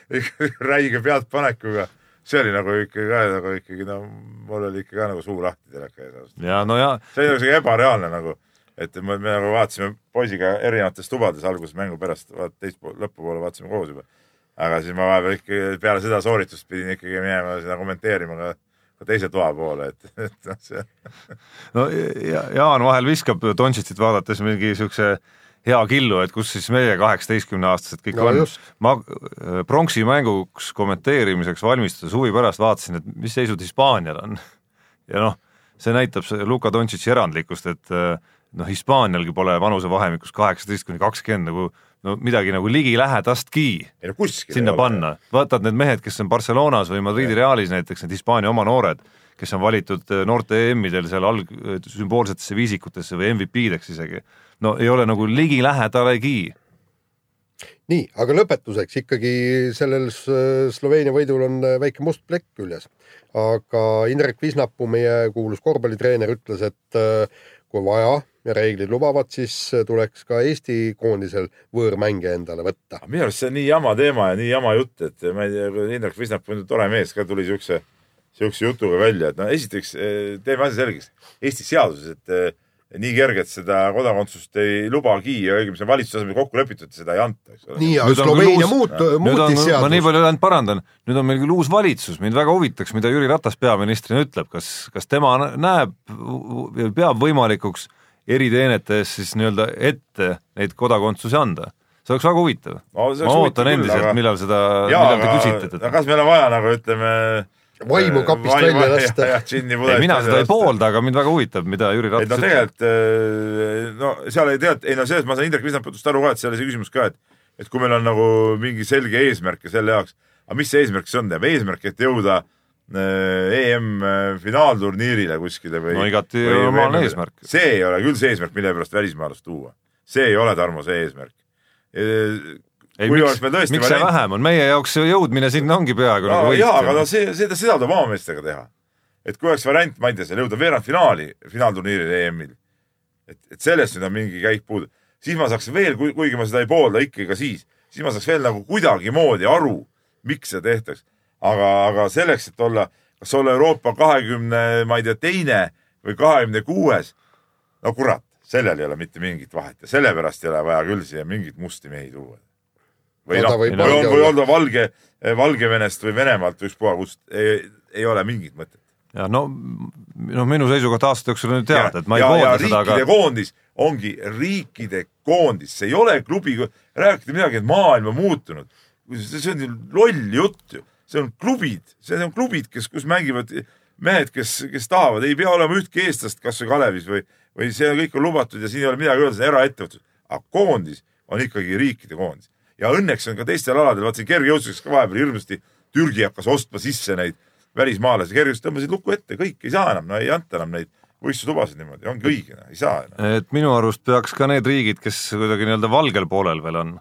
räige pealtpanekuga, see oli nagu ikkagi ka nagu ikkagi no mul oli ikka ka nagu suu lahti teleka ees. ja no ja. see oli nagu ebareaalne nagu, et me, me nagu vaatasime poisiga erinevates tubades alguses mängu pärast, vaat teist pool, lõpupoole vaatasime koos juba. aga siis ma vahepeal ikkagi peale seda sooritust pidin ikkagi minema seda kommenteerima ka, ka teise toa poole, et, et noh, see no ja, Jaan vahel viskab Dontšitsit vaadates mingi siukse hea killu, et kus siis meie kaheksateistkümneaastased kõik No on ma äh, pronksi mänguks kommenteerimiseks valmistudes huvi pärast vaatasin, et mis seisud Hispaanial on. ja noh, see näitab Luka Dontšitši erandlikkust, et äh, noh, Hispaanialgi pole vanusevahemikus kaheksateist kuni kakskümmend nagu no midagi nagu ligilähedastki no sinna panna. vaatad need mehed, kes on Barcelonas või Madridi Realis näiteks, need Hispaania oma noored, kes on valitud äh, noorte EM-idel seal alg-, sümboolsetesse viisikutesse või MVP-deks isegi. No ei ole nagu ligilähedalegi. nii, aga lõpetuseks ikkagi sellel Sloveenia võidul on äh, väike must plekk küljes. aga Indrek Visnapuu, meie kuulus korvpallitreener, ütles, et äh, kui vaja ja reeglid lubavad, siis äh, tuleks ka Eesti koondisel võõrmänge endale võtta. minu arust see on nii jama teema ja nii jama jutt, et ma ei tea, Indrek Visnap on tore mees ka tuli siukse, siukse jutuga välja, et no esiteks teeme asja selgeks. Eesti seaduses, et nii kergelt seda kodakondsust ei lubagi ja õigemini see valitsuse tasemel kokku lepitud, seda ei anta, eks ole. nii, on Sloveenia muut-, nüüd on, muutis ma nii seadust. palju ainult parandan, nüüd on meil küll uus valitsus, mind väga huvitaks, mida Jüri Ratas peaministrina ütleb, kas, kas tema näeb, peab võimalikuks eriteenete eest siis nii-öelda ette neid kodakondsusi anda? see oleks väga huvitav No see oleks ma ootan endiselt aga-, millal seda, millal te küsite aga teda. kas meil on vaja nagu ütleme. Vaimu kapist välja lasta. ei, mina seda ei poolda, aga mind väga huvitab, mida Jüri et no Ratas ütleb. tegelikult eh, no seal ei tea, ei no selles ma saan Indrek Visnap jutust aru ka, et seal oli see küsimus ka, et et kui meil on nagu mingi selge eesmärk ja selle jaoks, aga mis see eesmärk siis on, teab eesmärk, et jõuda eh, EM finaalturniirile kuskile või No igati normaalne eesmärk. see ei ole küll see eesmärk, mille pärast välismaalast tuua. see ei ole, Tarmo, see eesmärk. ei, miks miks see variant- vähem on, meie jaoks jõudmine sinna ongi peaaegu no, nagu jaa, aga no võit. see, seda, seda tuleb oma meestega teha. et kui oleks variant, ma ei tea, seal jõuda veerandfinaali, finaalturniiril EM-il, et, et sellest nüüd on mingi käik puudu, siis ma saaks veel, kuigi ma seda ei poolda ikkagi ka siis, siis ma saaks veel nagu kuidagimoodi aru, miks seda tehtaks. aga, aga selleks, et olla, kas olla Euroopa kahekümne, ma ei tea, teine või kahekümne kuues, no kurat, sellel ei ole mitte mingit vahet ja sellepärast ei ole vaja küll siia mingeid musti mehi tuua. Või No noh, või valge on, või olla. Valge, Valgevenest või Venemaalt või ükspuha kust, ei, ole mingit mõtet. ja no, noh, minu seisukoht aastate jooksul on ju teada, et ma ei poolda seda, riikide aga koondis ongi riikide koondis, see ei ole klubi, rääkida midagi, et maailm on muutunud. see on ju loll jutt ju, see on klubid, see on klubid, kes, kus mängivad mehed, kes, kes tahavad, ei pea olema ühtki eestlast kasvõi Kalevis või, või see kõik on lubatud ja siin ei ole midagi öelda, see on eraettevõtlus. aga koondis on ikkagi riikide koondis ja õnneks on ka teistel aladel, vaatasin kergejõustikus ka vahepeal hirmsasti, Türgi hakkas ostma sisse neid välismaalasi, kergejõustik tõmbasid luku ette, kõik ei saa enam, no ei anta enam neid võistlustubasid niimoodi, ongi õige, ei saa enam. et minu arust peaks ka need riigid, kes kuidagi nii-öelda valgel poolel veel on,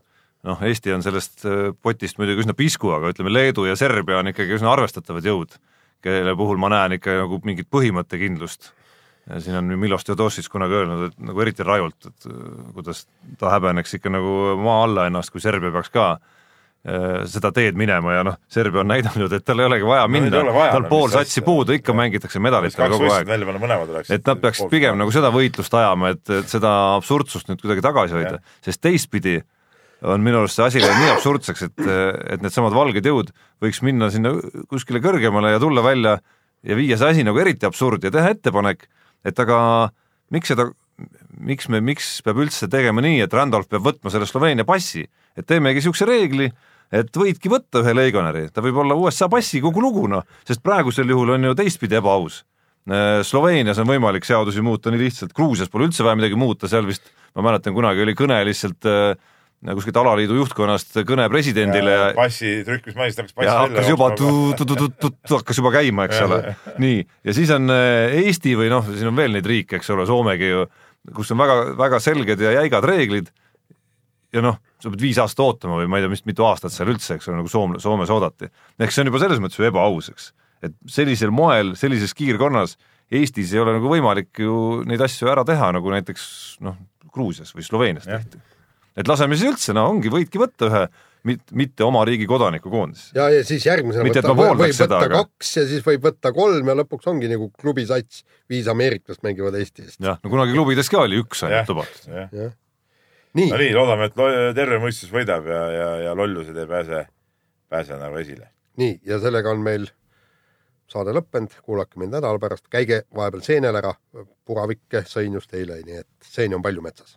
noh, Eesti on sellest äh, potist muidugi üsna pisku, aga ütleme, Leedu ja Serbia on ikkagi üsna arvestatavad jõud, kelle puhul ma näen ikka nagu mingit põhimõttekindlust. Siin on Milos Teodosic kunagi öelnud, et nagu eriti rajult, et äh, kuidas ta häbeneks ikka nagu maa alla ennast, kui Serbia peaks ka äh, seda teed minema ja noh, Serbia on näidanud, et tal ei olegi vaja No minna. vaja, tal no pool satsi asja. puudu, ikka mängitakse medalitele kaks kogu aeg. et nad peaksid pigem nagu seda võitlust ajama, et, et seda absurdsust nüüd kuidagi tagasi hoida, sest teistpidi on minu arust see asi läinud nii absurdseks, et, et needsamad valged jõud võiks minna sinna kuskile kõrgemale ja tulla välja ja viia see asi nagu eriti absurdi ja teha ettepanek, et aga miks seda, miks me, miks peab üldse tegema nii, et Randolph peab võtma selle Sloveenia passi, et teemegi niisuguse reegli, et võidki võtta ühe legionäri, ta võib olla USA passi kogu lugu noh, sest praegusel juhul on ju teistpidi ebaaus. Sloveenias on võimalik seadusi muuta nii lihtsalt, Gruusias pole üldse vaja midagi muuta, seal vist ma mäletan, kunagi oli kõne lihtsalt äh, kuskilt alaliidu juhtkonnast kõne presidendile ja, passi trükkimismaist hakkas pass ja hakkas juba tu-tu-tu-tu-tu hakkas juba käima, eks ole. nii, ja siis on äh, Eesti või noh, siin on veel neid riike, eks ole, Soomegi ju, kus on väga, väga selged ja jäigad reeglid ja noh, sa pead viis aastat ootama või ma ei tea, mis mitu aastat seal üldse, eks ole, nagu Soom-, Soomes oodati. ehk see on juba selles mõttes ju ebaaus, eks. et sellisel moel, sellises kiirkonnas Eestis ei ole nagu võimalik ju neid asju ära teha, nagu näiteks noh, Gruusias või Sloveenias tehti. Et laseme siis üldse, no ongi, võidki võtta ühe mitte oma riigi kodaniku koondisse. ja, ja siis järgmisena Mitte, võtta, võib seda, võtta aga- kaks ja siis võib võtta kolm ja lõpuks ongi nagu klubi sats, viis ameeriklast mängivad Eesti eest. jah, no kunagi klubides ka oli üks ainult lubatud. nii no, nii, loodame, et terve mõistus võidab ja, ja, ja lollused ei pääse, pääse nagu esile. nii ja sellega on meil saade lõppenud, kuulake meid nädala pärast, käige vahepeal seenel ära, puravikke sõin just eile, nii et seeni on palju metsas.